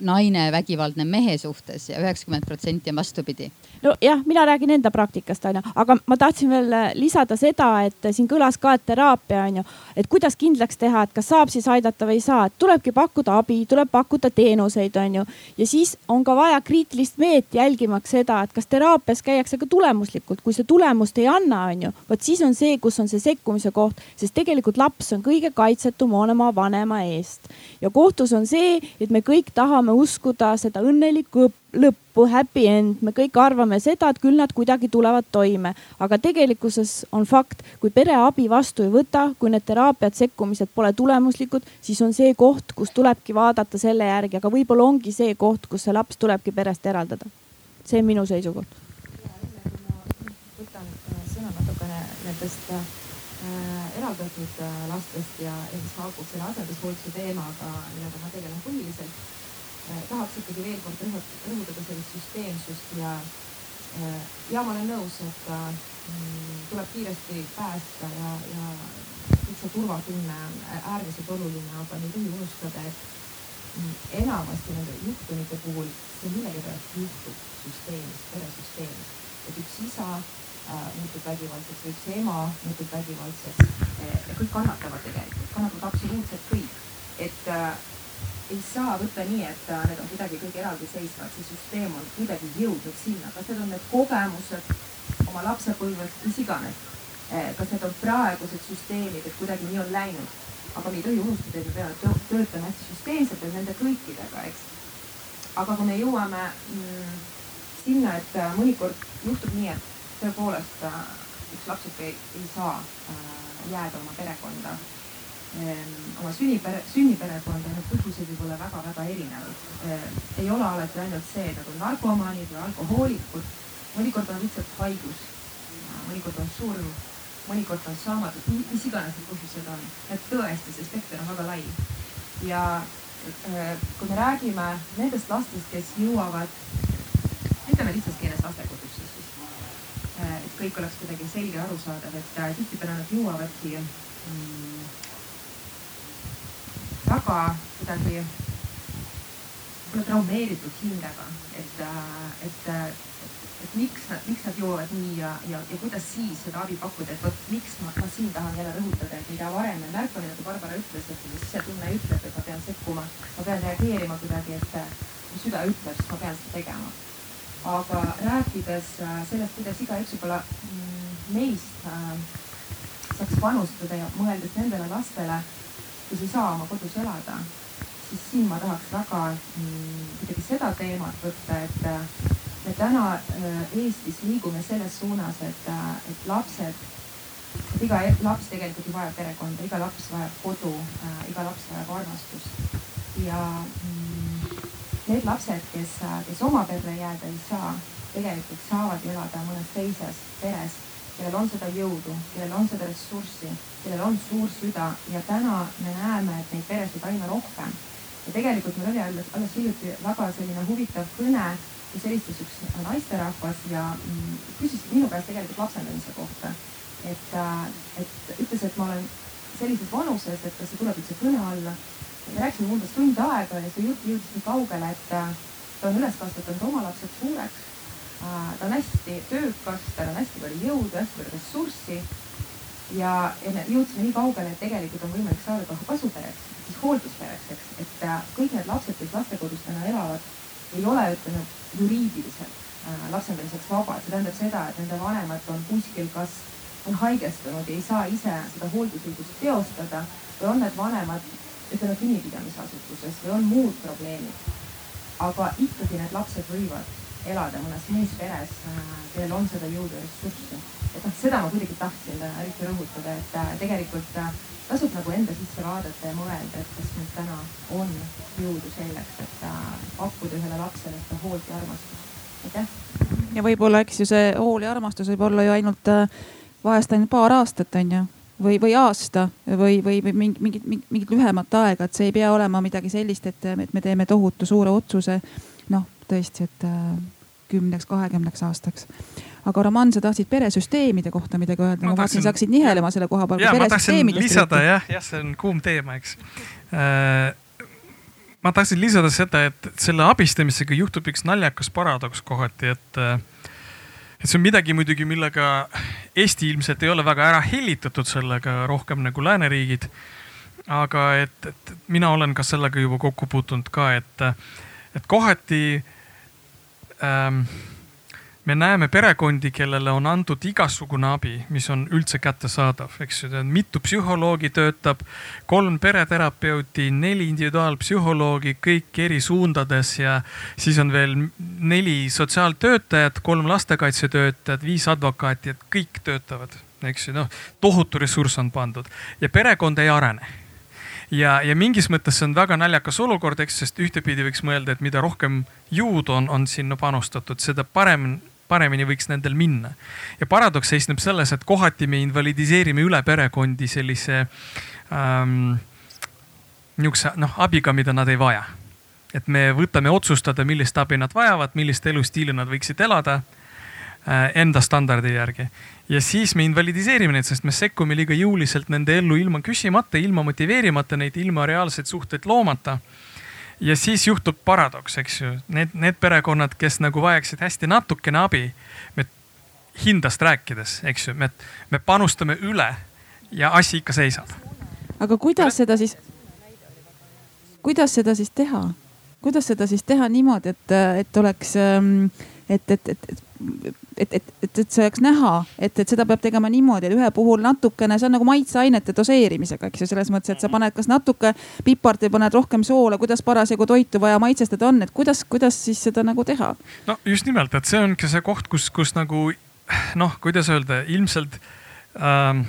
naine vägivaldne mehe suhtes ja üheksakümmend protsenti on vastupidi. nojah, mina räägin enda praktikast onju, aga ma tahtsin veel lisada seda, et siin kõlas ka, et teraapia onju, et kuidas kindlaks teha, et kas saab siis aidata või ei saa, et tulebki pakkuda abi, tuleb pakkuda teenuseid onju. ja siis on ka vaja kriitilist meelt jälgimaks seda, et kas teraapias käiakse ka tulemuslikult, kui see tulemust ei anna onju, vot siis on see, kus on see sekkumise koht, sest tegelikult laps on kõige kaitsetum oma vanema eest ja kohtus on see, et me kõik tahame tahame uskuda seda õnnelikku lõppu, happy end, me kõik arvame seda, et küll nad kuidagi tulevad toime, aga tegelikkuses on fakt, kui pere abi vastu ei võta, kui need teraapiad, sekkumised pole tulemuslikud, siis on see koht, kus tulebki vaadata selle järgi, aga võib-olla ongi see koht, kus see laps tulebki perest eraldada. see on minu seisukoht. võtan äh, sõna natukene nendest äh, eraldatud äh, lastest ja, ja siis haakub selle asendushoolduse teemaga, millega ma tegelen põhiliselt tahaks ikkagi veel kord rõhutada sellist süsteemsust ja äh, ja ma olen nõus, et mm, tuleb kiiresti päästa ja, ja kõik see turvatunne on äärmiselt oluline, aga ei tohi unustada, et mm, enamasti nende juhtumite puhul see millegipärast juhtub süsteemis, peresüsteemis, et üks isa äh, muutub vägivaldseks või üks ema muutub vägivaldseks ja kõik kannatavad tegelikult, kannatavad absoluutselt kõik, et äh, ei saa võtta nii, et äh, need on kuidagi kõik eraldiseisvad, see süsteem on kuidagi jõudnud sinna, kas need on need kogemused oma lapsepõlvest, mis iganes. Eh, kas need on praegused süsteemid, et kuidagi nii on läinud, aga me ei tohi unustada, et me peame töötama hästi süsteemselt nende kõikidega, eks. aga kui me jõuame mm, sinna, et äh, mõnikord juhtub nii, et tõepoolest äh, üks lapsuke ei, ei saa jääda oma perekonda oma sünnipere, sünniperekonda, need põhjused võivad olla väga-väga erinevad. Ei ole alati ainult see, et nad on narkomaanid või alkohoolikud, mõnikord on lihtsalt haigus, mõnikord on surm, mõnikord on saamatud, mis iganes need põhjused on. et tõesti, see spekter on väga lai. ja kui me räägime nendest lastest, kes jõuavad, ütleme lihtsas keeles lastekodusse siis, et kõik oleks kuidagi selge ja arusaadav, et äh, tihtipeale nad jõuavadki mm, väga kuidagi võib-olla traumeeritud hingega, et, et, et, et miks nad, miks nad joovad nii ja, ja, ja kuidas siis seda abi pakkuda, et vot miks ma, ma siin tahan jälle rõhutada, et mida varem me märkame, nagu Barbara ütles, et sisetunne ütleb, et ma pean sekkuma, ma pean reageerima kuidagi, et mu süda ütleb, siis ma pean seda tegema. aga rääkides äh, sellest, kuidas igaüks võib-olla mm, meist äh, saaks panustada ja mõeldes nendele lastele kes ei saa oma kodus elada, siis siin ma tahaks väga mm, kuidagi seda teemat võtta, et me täna äh, Eestis liigume selles suunas, et, äh, et lapsed, et iga e-, laps tegelikult ju vajab perekonda, iga laps vajab kodu, äh, iga laps vajab armastust. ja mm, need lapsed, kes, kes oma perre jääda ei saa, tegelikult saavad elada mõnes teises peres kellel on seda jõudu, kellel on seda ressurssi, kellel on suur süda ja täna me näeme, et neid peresid aina rohkem. ja tegelikult meil oli alles, alles hiljuti väga selline huvitav kõne, kus helistas üks naisterahvas ja mm, küsis minu käest tegelikult lapsendamise kohta. et, äh, et ütles, et ma olen sellises vanuses, et kas see tuleb üldse kõne alla. me rääkisime umbes tund aega ja see jutt jõudis nii kaugele, et äh, ta on üles kasvatanud oma lapsed suureks. Äh, ta on hästi töökas, tal on hästi palju jõudu, hästi palju ressurssi. ja, ja me jõudsime nii kaugele, et tegelikult on võimalik saada ka kasupereks, siis hoolduspereks, eks, et äh, kõik need lapsed, kes lastekodus täna elavad, ei ole, ütleme juriidiliselt lapsendamiseks vabad, see tähendab seda, et nende vanemad on kuskil kas on haigestunud ja ei saa ise seda hooldusõigust teostada või on need vanemad, ütleme kinnipidamisasutuses või on muud probleemid. aga ikkagi need lapsed võivad elada mõnes muus peres, äh, kellel on seda jõudu ja ressurssi. et noh, seda ma kuidagi tahtsin eriti rõhutada, et äh, tegelikult äh, tasub nagu enda sisse vaadata ja mõelda, et kas meil täna on jõudu selleks, et pakkuda ühele lapsele seda hoolt ja armastust. aitäh. ja võib-olla, eks ju, see hool ja armastus võib olla ju ainult vahest ainult paar aastat, on ju või, või aasta või, või, või mingit, mingit, mingit lühemat aega, et see ei pea olema midagi sellist, et, et me teeme tohutu suure otsuse. noh, tõesti, et äh, kümneks, kahekümneks aastaks. aga Roman, sa tahtsid peresüsteemide kohta midagi öelda, ma vaatasin, sa hakkasid nihelema selle koha peal. ja ma tahtsin lisada jah, jah, see on kuum teema, eks äh, ma tahtsin lisada seda, et selle abistamisega juhtub üks naljakas paradoks kohati, et äh, et see on midagi muidugi, millega Eesti ilmselt ei ole väga ära hellitatud sellega rohkem nagu lääneriigid. aga et, et mina olen ka sellega juba kokku puutunud ka, et, et kohati ähm, me näeme perekondi, kellele on antud igasugune abi, mis on üldse kättesaadav, eks ju. mitu psühholoogi töötab, kolm pereterapeuti, neli individuaalpsühholoogi, kõik eri suundades ja siis on veel neli sotsiaaltöötajat, kolm lastekaitsetöötajat, viis advokaati, et kõik töötavad, eks ju, noh tohutu ressurss on pandud ja perekond ei arene ja, ja mingis mõttes see on väga naljakas olukord, eks, sest ühtepidi võiks mõelda, et mida rohkem jõudu on, on sinna panustatud, seda parem paremini võiks nendel minna. ja paradoks seisneb selles, et kohati me invalidiseerime üle perekondi sellise ähm, nihukese noh abiga, mida nad ei vaja. et me võtame otsustada, millist abi nad vajavad, millist elustiili nad võiksid elada äh, enda standardi järgi. Ja siis me invalidiseerime neid, sest me sekkume liiga jõuliselt nende ellu ilma küsimata, ilma motiveerimata neid, ilma reaalseid suhteid loomata ja siis juhtub paradoks, eks ju, need, need perekonnad, kes nagu vajaksid hästi natukene abi, me hindast rääkides, eks ju, me, me panustame üle ja asi ikka seisab. aga kuidas seda siis, kuidas seda siis teha? kuidas seda siis teha niimoodi, et, et oleks, ähm, et, et, et, et et, et, et, et see oleks näha, et, et seda peab tegema niimoodi, et ühe puhul natukene, see on nagu maitseainete doseerimisega, eks ju, selles mõttes, et sa paned kas natuke pipart või paned rohkem soola, kuidas parasjagu toitu vaja maitsestada on, et kuidas, kuidas siis seda nagu teha? no just nimelt, et see ongi see koht, kus, kus nagu noh, kuidas öelda, ilmselt ähm,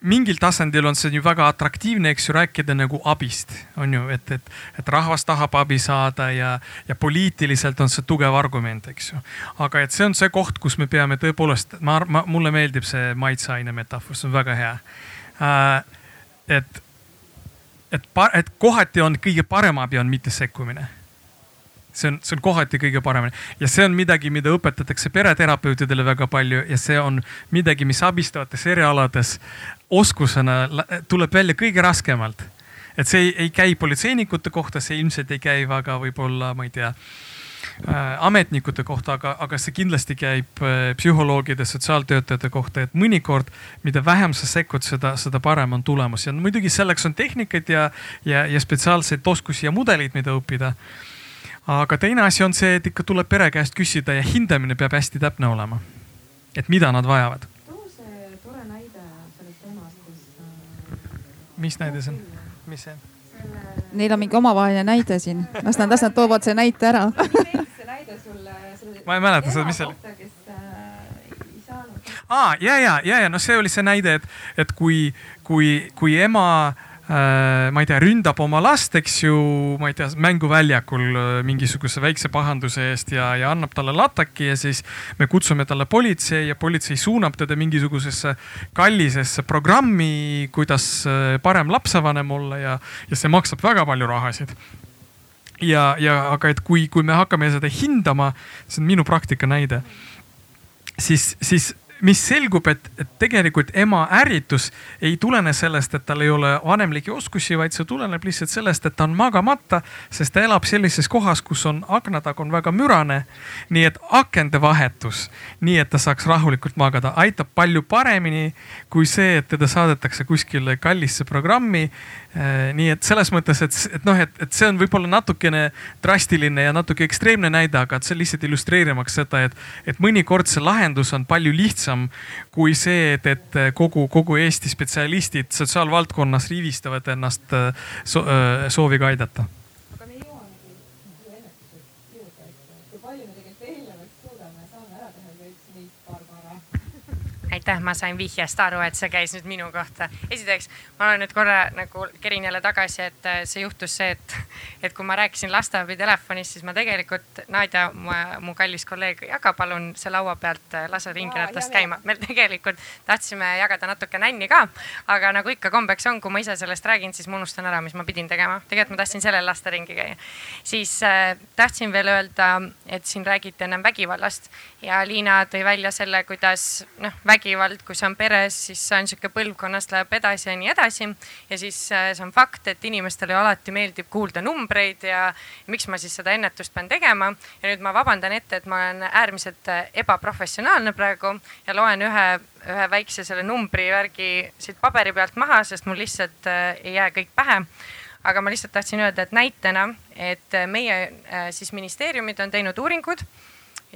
mingil tasandil on see ju väga atraktiivne, eks ju, rääkida nagu abist, on ju, et, et, et rahvas tahab abi saada ja, ja poliitiliselt on see tugev argument, eks ju. aga et see on see koht, kus me peame tõepoolest, ma, ma, mulle meeldib see maitseaine metafoor, see on väga hea äh,. et, et, et kohati on kõige parem abi on mitte sekkumine see on, see on kohati kõige paremini. Ja see on midagi, mida õpetatakse pereterapeutidele väga palju ja see on midagi, mis abistavates erialades oskusena tuleb välja kõige raskemalt. et see ei, ei käi politseinikute kohta, see ilmselt ei käi väga võib-olla, ma ei tea äh, ametnikute kohta, aga, aga see kindlasti käib äh, psühholoogide, sotsiaaltöötajate kohta, et mõnikord, mida vähem sa sekkud, seda, seda parem on tulemus. Ja muidugi selleks on tehnikad ja, ja, ja spetsiaalseid oskusi ja mudeleid, mida õppida aga teine asi on see, et ikka tuleb pere käest küsida ja hindamine peab hästi täpne olema. et mida nad vajavad. too see tore näide sellest emast, kus äh.... mis näide see on, mis see? Neil on mingi omavaheline näide siin, las nad, las nad toovad see näite ära see näide sulle. ma ei mäleta seda, mis see oli äh, aa ah, ja, ja, ja, ja noh, see oli see näide, et, et kui, kui, kui ema äh, ma ei tea, ründab oma last, eks ju, ma ei tea, mänguväljakul äh, mingisuguse väikse pahanduse eest ja, ja annab talle lataki ja siis me kutsume talle politsei ja politsei suunab teda mingisugusesse kallisesse programmi, kuidas äh, parem lapsevanem olla ja, ja see maksab väga palju rahasid. Ja, ja aga et kui, kui me hakkame seda hindama, see on minu praktika näide, siis, siis mis selgub, et, et tegelikult ema ärritus ei tulene sellest, et tal ei ole vanemlikke oskusi, vaid see tuleneb lihtsalt sellest, et ta on magamata, sest ta elab sellises kohas, kus on aknatagu on väga mürane. nii et akende vahetus, nii et ta saaks rahulikult magada, aitab palju paremini kui see, et teda saadetakse kuskile kallisse programmi Äh, nii et selles mõttes, et, et noh, et, et see on võib-olla natukene drastiline ja natuke ekstreemne näide, aga see lihtsalt illustreerimaks seda, et, et mõnikord see lahendus on palju lihtsam kui see, et, et kogu, kogu Eesti spetsialistid sotsiaalvaldkonnas riivistavad ennast äh, äh, sooviga aidata aitäh, ma sain vihjest aru, et see käis nüüd minu kohta. esiteks, ma olen nüüd korra nagu kerin jälle tagasi, et äh, see juhtus see, et, et kui ma rääkisin lasteabi telefonis, siis ma tegelikult, Nadja, mu kallis kolleeg, jaga palun see laua pealt, äh, lase ringiratast käima. me tegelikult tahtsime jagada natuke nänni ka, aga nagu ikka kombeks on, kui ma ise sellest räägin, siis ma unustan ära, mis ma pidin tegema. tegelikult ma tahtsin sellel lasta ringi käia. siis äh, tahtsin veel öelda, et siin räägiti ennem vägivallast ja Liina tõi välja selle, kuidas noh, vägivald, kui see on peres, siis see on sihuke põlvkonnast läheb edasi ja nii edasi. ja siis äh, see on fakt, et inimestele alati meeldib kuulda numbreid ja miks ma siis seda ennetust pean tegema. ja nüüd ma vabandan ette, et ma olen äärmiselt äh, ebaprofessionaalne praegu ja loen ühe, ühe väikse selle numbri värgi siit paberi pealt maha, sest mul lihtsalt äh, ei jää kõik pähe aga ma lihtsalt tahtsin öelda, et näitena, et meie siis ministeeriumid on teinud uuringud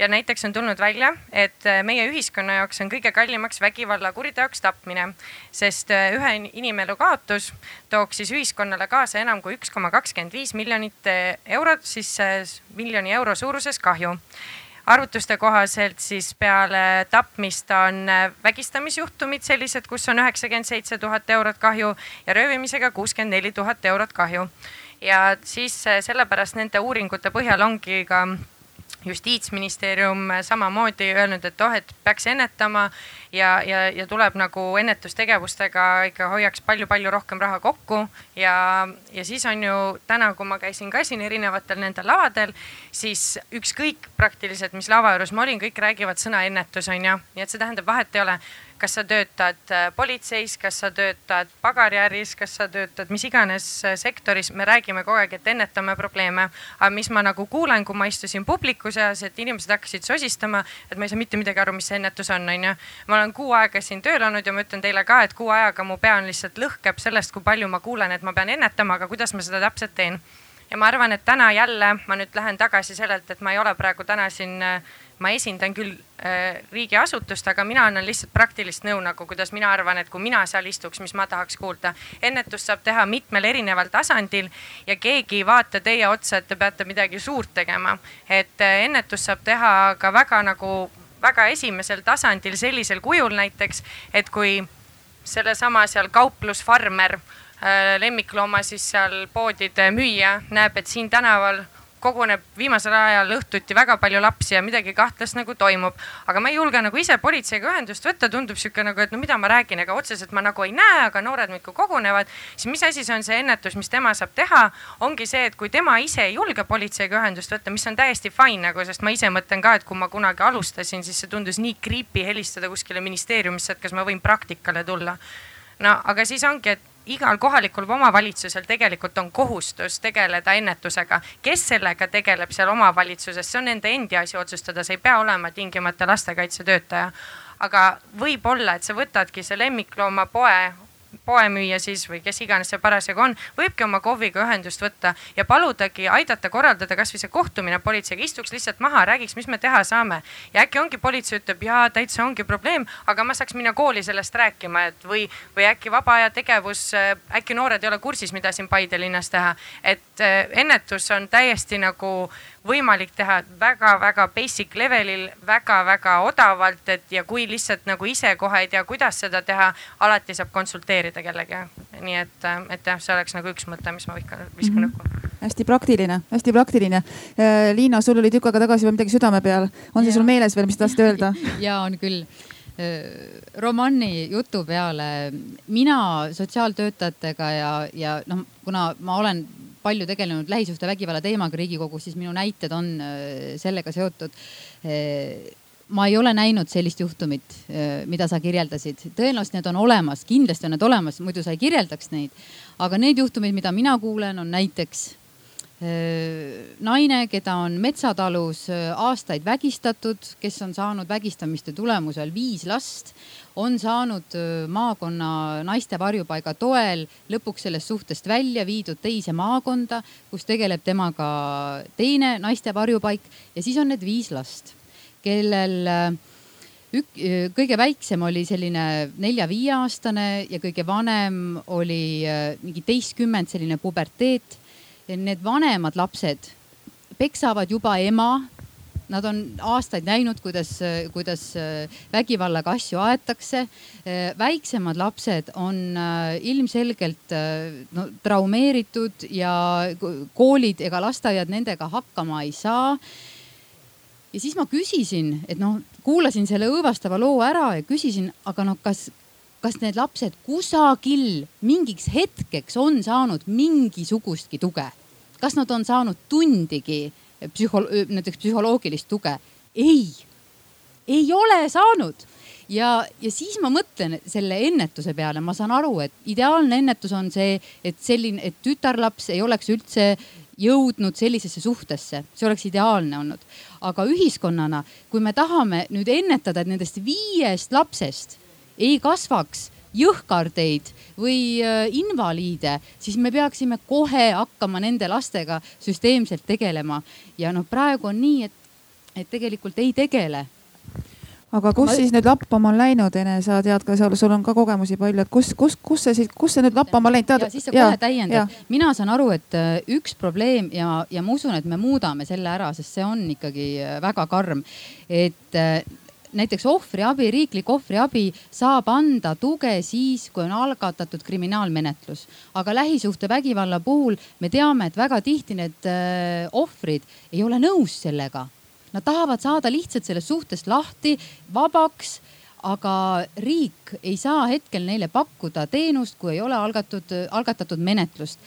ja näiteks on tulnud välja, et äh, meie ühiskonna jaoks on kõige kallimaks vägivallakuriteoks tapmine, sest äh, ühe inimelu kaotus tooks siis ühiskonnale kaasa enam kui üks koma kakskümmend viis miljonit äh, eurot, siis miljoni euro suuruses kahju arvutuste kohaselt siis peale tapmist on vägistamisjuhtumid sellised, kus on üheksakümmend seitse tuhat eurot kahju ja röövimisega kuuskümmend neli tuhat eurot kahju. ja siis sellepärast nende uuringute põhjal ongi ka justiitsministeerium samamoodi öelnud, et oh, et peaks ennetama ja, ja, ja tuleb nagu ennetustegevustega ikka hoiaks palju-palju rohkem raha kokku. ja, ja siis on ju täna, kui ma käisin ka siin erinevatel nendel lavadel, siis ükskõik praktiliselt, mis lava juures ma olin, kõik räägivad sõna ennetus on ju, nii et see tähendab, vahet ei ole kas sa töötad äh, politseis, kas sa töötad pagariäris, kas sa töötad mis iganes äh, sektoris, me räägime kogu aeg, et ennetame probleeme. aga mis ma nagu kuulen, kui ma istusin publiku seas, et inimesed hakkasid sosistama, et ma ei saa mitte midagi aru, mis see ennetus on, onju. ma olen kuu aega siin tööl olnud ja ma ütlen teile ka, et kuu ajaga mu pea on lihtsalt lõhkeb sellest, kui palju ma kuulen, et ma pean ennetama, aga kuidas ma seda täpselt teen ja ma arvan, et täna jälle ma nüüd lähen tagasi sellelt, et ma ei ole praegu täna siin äh, ma esindan küll äh, riigiasutust, aga mina annan lihtsalt praktilist nõu nagu, kuidas mina arvan, et kui mina seal istuks, mis ma tahaks kuulda. ennetust saab teha mitmel erineval tasandil ja keegi ei vaata teie otsa, et te peate midagi suurt tegema. et äh, ennetust saab teha ka väga nagu väga esimesel tasandil sellisel kujul näiteks, et kui sellesama seal kauplusfarmer äh, lemmiklooma siis seal poodide müüja näeb, et siin tänaval koguneb viimasel ajal õhtuti väga palju lapsi ja midagi kahtlast nagu toimub. aga ma ei julge nagu ise politseiga ühendust võtta, tundub sihuke nagu, et no mida ma räägin, ega otseselt ma nagu ei näe, aga noored muudkui kogunevad. siis mis asi see on see ennetus, mis tema saab teha, ongi see, et kui tema ise ei julge politseiga ühendust võtta, mis on täiesti fine nagu, sest ma ise mõtlen ka, et kui ma kunagi alustasin, siis see tundus nii creepy helistada kuskile ministeeriumisse, et kas ma võin praktikale tulla no aga siis ongi, et igal kohalikul omavalitsusel tegelikult on kohustus tegeleda ennetusega. kes sellega tegeleb seal omavalitsuses, see on nende endi asi otsustada, see ei pea olema tingimata lastekaitsetöötaja. aga võib-olla, et sa võtadki see lemmikloomapoe poemüüja siis või kes iganes see parasjagu on, võibki oma KOV-iga ühendust võtta ja paludagi aidata korraldada kasvõi see kohtumine politseiga, istuks lihtsalt maha, räägiks, mis me teha saame. ja äkki ongi politsei ütleb, jaa, täitsa ongi probleem, aga ma saaks minna kooli sellest rääkima, et või, või äkki vaba aja tegevus, äkki noored ei ole kursis, mida siin Paide linnas teha. et äh, ennetus on täiesti nagu võimalik teha väga-väga basic levelil väga-väga odavalt, et ja kui lihtsalt nagu ise kohe ei tea, kuidas seda teha, alati saab konsulteerida kellegagi. nii et, et jah, see oleks nagu üks mõte, mis ma viskan, viskan õhku mm -hmm. hästi praktiline, hästi praktiline. Äh, Liina, sul oli tükk aega tagasi veel midagi südame peal, on see ja. sul meeles veel, mis tahtsid öelda? ja on küll äh, Romanni jutu peale, mina sotsiaaltöötajatega ja, ja noh, kuna ma olen palju tegelenud lähisuhtevägivalla teemaga Riigikogus, siis minu näited on äh, sellega seotud. Äh, ma ei ole näinud sellist juhtumit, äh, mida sa kirjeldasid, tõenäoliselt need on olemas, kindlasti on need olemas, muidu sa ei kirjeldaks neid. aga need juhtumid, mida mina kuulen, on näiteks naine, keda on metsatalus aastaid vägistatud, kes on saanud vägistamiste tulemusel viis last on saanud maakonna naiste varjupaiga toel lõpuks sellest suhtest välja viidud teise maakonda, kus tegeleb temaga teine naiste varjupaik ja siis on need viis last, kellel ük-, kõige väiksem oli selline nelja-viieaastane ja kõige vanem oli mingi teistkümmend, selline puberteet. Need vanemad lapsed peksavad juba ema Nad on aastaid näinud, kuidas, kuidas äh, vägivallaga asju aetakse. Äh, väiksemad lapsed on äh, ilmselgelt no, traumeeritud ja koolid ega lasteaiad nendega hakkama ei saa ja siis ma küsisin, et noh, kuulasin selle õõvastava loo ära ja küsisin, aga noh, kas, kas need lapsed kusagil mingiks hetkeks on saanud mingisugustki tuge? Kas nad on saanud tundigi psühhol-, näiteks psühholoogilist tuge. ei, ei ole saanud ja, ja siis ma mõtlen selle ennetuse peale, ma saan aru, et ideaalne ennetus on see, et selline, et tütarlaps ei oleks üldse jõudnud sellisesse suhtesse, see oleks ideaalne olnud. aga ühiskonnana, kui me tahame nüüd ennetada, et nendest viiest lapsest ei kasvaks jõhkardeid või äh, invaliide, siis me peaksime kohe hakkama nende lastega süsteemselt tegelema. ja noh, praegu on nii, et, et tegelikult ei tegele aga kus ma... siis nüüd lappama on läinud, Ene, sa tead ka seal, sul on ka kogemusi palju, et kus, kus, kus see siis, kus see nüüd lappama läinud, tead? siis sa kohe täiendad. mina saan aru, et äh, üks probleem ja, ja ma usun, et me muudame selle ära, sest see on ikkagi äh, väga karm. et näiteks ohvriabi, riiklik ohvriabi saab anda tuge siis, kui on algatatud kriminaalmenetlus. aga lähisuhtevägivalla puhul me teame, et väga tihti need äh, ohvrid ei ole nõus sellega. Nad tahavad saada lihtsalt sellest suhtest lahti, vabaks aga riik ei saa hetkel neile pakkuda teenust, kui ei ole algatud, algatatud menetlust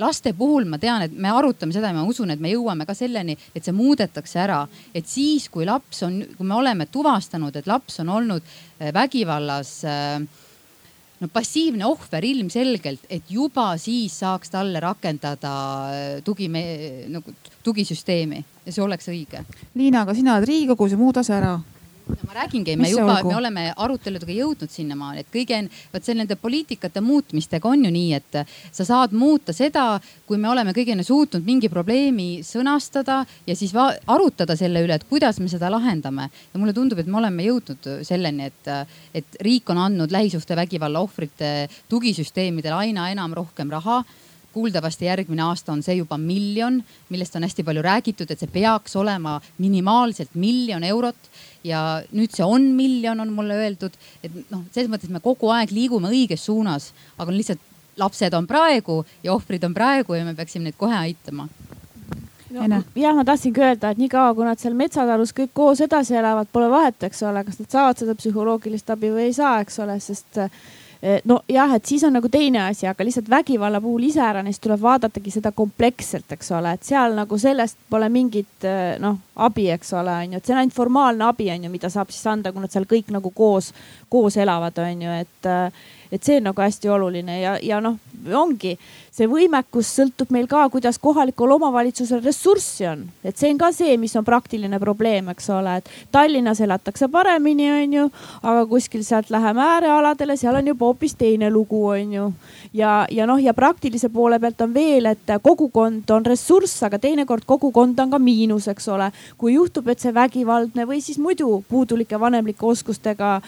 laste puhul ma tean, et me arutame seda ja ma usun, et me jõuame ka selleni, et see muudetakse ära. et siis, kui laps on, kui me oleme tuvastanud, et laps on olnud äh, vägivallas äh, no passiivne ohver ilmselgelt, et juba siis saaks talle rakendada äh, tugi, nagu tugisüsteemi ja see oleks õige. Liina, aga sina oled Riigikogus ja muuda see ära ma räägingi, me juba, me oleme aruteludega jõudnud sinnamaani, et kõige, vot see nende poliitikate muutmistega on ju nii, et sa saad muuta seda, kui me oleme kõigeni suutnud mingi probleemi sõnastada ja siis arutada selle üle, et kuidas me seda lahendame. ja mulle tundub, et me oleme jõudnud selleni, et, et riik on andnud lähisuhtevägivalla ohvrite tugisüsteemidele aina enam rohkem raha kuuldavasti järgmine aasta on see juba miljon, millest on hästi palju räägitud, et see peaks olema minimaalselt miljon eurot ja nüüd see on miljon, on mulle öeldud, et noh, selles mõttes me kogu aeg liigume õiges suunas, aga lihtsalt lapsed on praegu ja ohvrid on praegu ja me peaksime neid kohe aitama no,. jah, ma tahtsingi öelda, et niikaua kui nad seal metsatalus kõik koos edasi elavad, pole vahet, eks ole, kas nad saavad seda psühholoogilist abi või ei saa, eks ole, sest Eh, nojah, et siis on nagu teine asi, aga lihtsalt vägivalla puhul iseäranis tuleb vaadatagi seda kompleksselt, eks ole, et seal nagu sellest pole mingit eh, noh, abi, eks ole, on ju, et see on ainult formaalne abi, on ju, mida saab siis anda, kui nad seal kõik nagu koos, koos elavad, on ju, et, eh, et see on nagu hästi oluline ja, ja noh, ongi see võimekus sõltub meil ka, kuidas kohalikul omavalitsusel ressurssi on, et see on ka see, mis on praktiline probleem, eks ole, et Tallinnas elatakse paremini, onju, aga kuskil sealt läheme äärealadele, seal on juba hoopis teine lugu, onju. ja, ja noh, ja praktilise poole pealt on veel, et kogukond on ressurss, aga teinekord kogukond on ka miinus, eks ole. kui juhtub, et see vägivaldne või siis muidu puudulike vanemlike oskustega,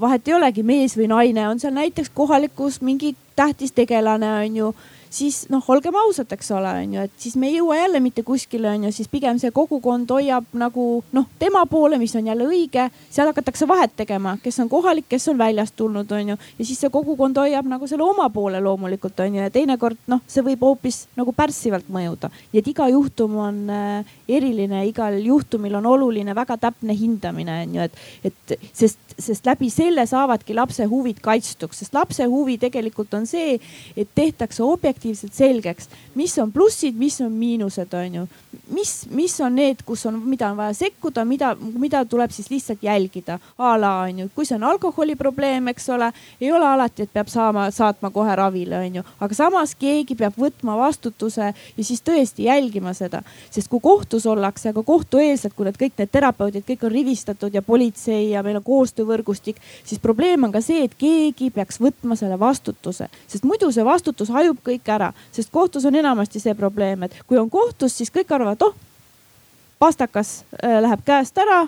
vahet ei olegi, mees või naine, on seal näiteks kohalikus mingi tähtis tegelane, onju siis noh, olgem ausad, eks ole, on ju, et siis me ei jõua jälle mitte kuskile, on ju, siis pigem see kogukond hoiab nagu noh, tema poole, mis on jälle õige. seal hakatakse vahet tegema, kes on kohalik, kes on väljast tulnud, on ju, ja siis see kogukond hoiab nagu selle oma poole loomulikult on ju, ja teinekord noh, see võib hoopis nagu pärssivalt mõjuda. nii et iga juhtum on äh, eriline, igal juhtumil on oluline väga täpne hindamine on ju, et, et sest, sest läbi selle saavadki lapse huvid kaitstuks, sest lapse huvi tegelikult on see, et tehtakse objektiivselt selgeks, mis on plussid, mis on miinused, on ju. mis, mis on need, kus on, mida on vaja sekkuda, mida, mida tuleb siis lihtsalt jälgida. A la on ju, kui see on alkoholi probleem, eks ole, ei ole alati, et peab saama, saatma kohe ravile, on ju, aga samas keegi peab võtma vastutuse ja siis tõesti jälgima seda, sest kui kohtus ollakse, aga kohtueelselt, kui need kõik need terapeudid kõik on rivistatud ja politsei ja meil on koostöövõrgustik, siis probleem on ka see, et keegi peaks võtma selle vastutuse, sest muidu see vastutus hajub kõik ära, sest kohtus on enamasti see probleem, et kui on kohtus, siis kõik arvavad, oh pastakas äh, läheb käest ära,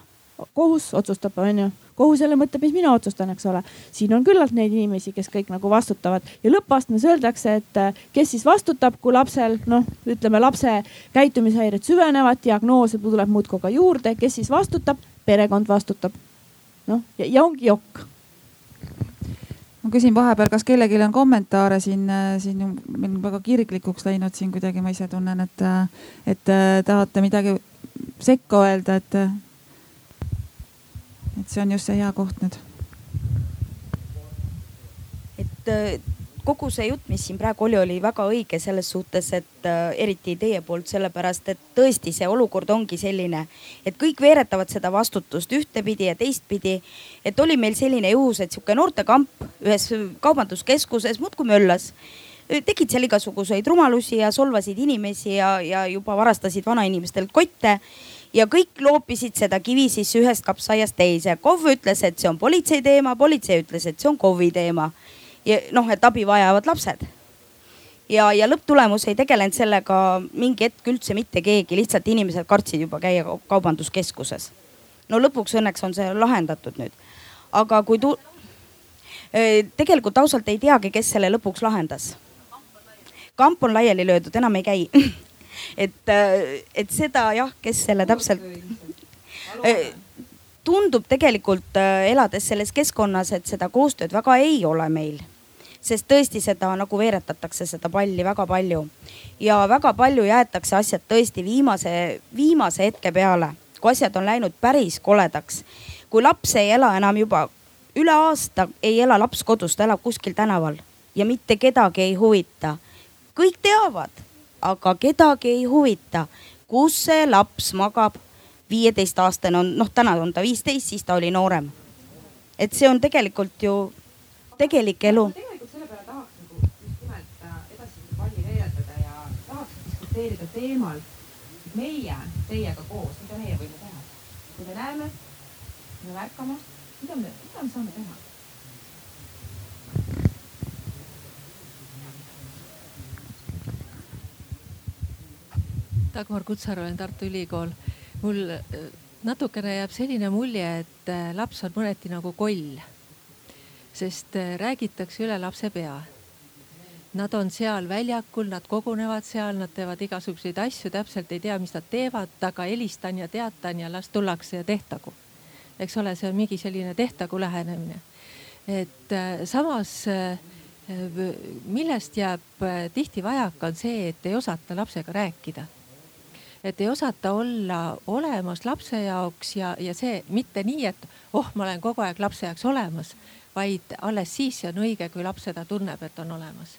kohus otsustab, onju kohus jälle mõtleb, mis mina otsustan, eks ole. siin on küllalt neid inimesi, kes kõik nagu vastutavad ja lõppastmes öeldakse, et äh, kes siis vastutab, kui lapsel noh, ütleme lapse käitumishäired süvenevad, diagnoose tuleb muudkui ka juurde, kes siis vastutab? perekond vastutab. noh ja, ongi jokk ma küsin vahepeal, kas kellelgi on kommentaare siin, äh, siin meil on väga kirglikuks läinud siin kuidagi, ma ise tunnen, et, äh, et tahate midagi sekka öelda, et et see on just see hea koht nüüd. et äh, kogu see jutt, mis siin praegu oli, oli väga õige selles suhtes, et äh, eriti teie poolt, sellepärast et tõesti see olukord ongi selline, et kõik veeretavad seda vastutust ühtepidi ja teistpidi. et oli meil selline juhus, et sihuke noortekamp ühes kaubanduskeskuses muudkui möllas tegid seal igasuguseid rumalusi ja solvasid inimesi ja, ja juba varastasid vanainimestelt kotte ja kõik loopisid seda kivi siis ühest kapsaiast teise. KOV ütles, et see on politsei teema, politsei ütles, et see on KOV-i teema. Ja noh, et abi vajavad lapsed. ja, ja lõpptulemus ei tegelenud sellega mingi hetk üldse mitte keegi, lihtsalt inimesed kartsid juba käia kaubanduskeskuses. no lõpuks õnneks on see lahendatud nüüd. aga kui tu-, tegelikult ausalt ei teagi, kes selle lõpuks lahendas. kamp on laiali löödud, enam ei käi et, et seda jah, kes selle täpselt tundub tegelikult elades selles keskkonnas, et seda koostööd väga ei ole meil. Sest tõesti seda nagu veeretatakse seda palli väga palju ja väga palju jäetakse asjad tõesti viimase, viimase hetke peale, kui asjad on läinud päris koledaks. kui laps ei ela enam juba üle aasta, ei ela laps kodus, ta elab kuskil tänaval ja mitte kedagi ei huvita. kõik teavad aga kedagi ei huvita, kus see laps magab. viieteistaastane on, noh, täna on ta viisteist, siis ta oli noorem. et see on tegelikult ju tegelik elu. tegelikult selle peale tahaks nagu just nimelt äh, edasi seda palli veeretada ja diskuteerida teemal, et meie teiega koos, mida meie võime teha. kui me näeme, me märkame, mida me, mida me saame teha Dagmar Kutsar, olen Tartu Ülikool. mul natukene jääb selline mulje, et äh, laps on mõneti nagu koll. sest äh, räägitakse üle lapse pea. Nad on seal väljakul, nad kogunevad seal, nad teevad igasuguseid asju, täpselt ei tea, mis nad teevad, aga helistan ja teatan ja las tullakse ja tehtagu. eks ole, see on mingi selline tehtagu lähenemine. et samas millest jääb tihti vajaka, on see, et ei osata lapsega rääkida et ei osata olla olemas lapse jaoks ja, ja see mitte nii, et oh, ma olen kogu aeg lapse jaoks olemas, vaid alles siis see on õige, kui laps seda tunneb, et on olemas.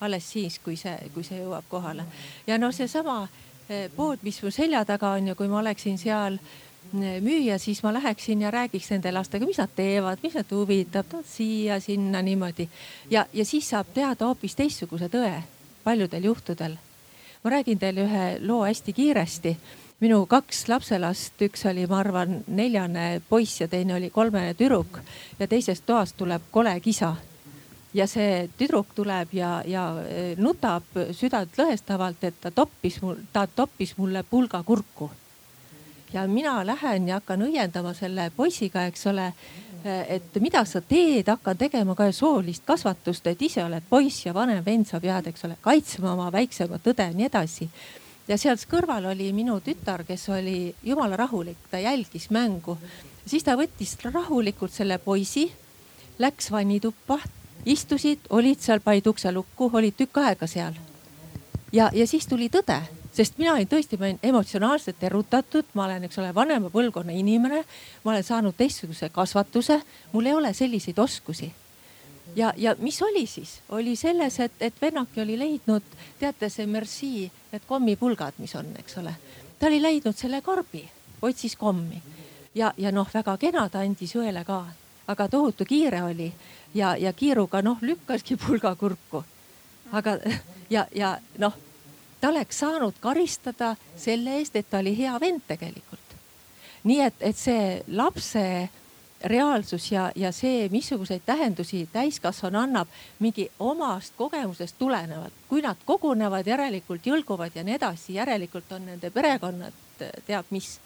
Alles siis, kui see, kui see jõuab kohale. Ja noh, seesama eh, pood, mis mu selja taga on ja kui ma oleksin seal eh, müüa, siis ma läheksin ja räägiks nende lastega, mis nad teevad, mis nad huvitab, siia-sinna niimoodi. ja, ja siis saab teada hoopis teistsuguse tõe paljudel juhtudel. Ma räägin teile ühe loo hästi kiiresti. minu kaks lapselast, üks oli, ma arvan, neljane poiss ja teine oli kolmene tüdruk. Ja teisest toast tuleb kole kisa ja see tüdruk tuleb ja, ja e, nutab südant lõhestavalt, et ta toppis mul, ta toppis mulle pulga kurku. ja mina lähen ja hakkan õiendama selle poisiga, eks ole. et mida sa teed, hakkan tegema ka soolist kasvatust, et ise oled poiss ja vanem vend saab jääda, eks ole, kaitsma oma väiksemat õde ja nii edasi. ja sealt kõrval oli minu tütar, kes oli jumala rahulik, ta jälgis mängu. siis ta võttis rahulikult selle poisi, läks vannituppa, istusid, olid seal, panid ukse lukku, olid tükk aega seal. ja, ja siis tuli tõde sest mina olin tõesti, ma olin emotsionaalselt erutatud, ma olen, eks ole, vanema põlvkonna inimene. ma olen saanud teistsuguse kasvatuse, mul ei ole selliseid oskusi. ja, ja mis oli siis, oli selles, et, et vennake oli leidnud, teate see Merci, need kommipulgad, mis on, eks ole. ta oli leidnud selle karbi, otsis kommi ja, ja noh, väga kena, ta andis õele ka, aga tohutu kiire oli ja, ja kiiruga noh, lükkaski pulga kurku. aga ja, ja noh ta oleks saanud karistada selle eest, et ta oli hea vend tegelikult. nii et, et see lapse reaalsus ja, ja see, missuguseid tähendusi täiskasvanu annab mingi omast kogemusest tulenevalt, kui nad kogunevad, järelikult jõlguvad ja nii edasi, järelikult on nende perekonnad teab mis.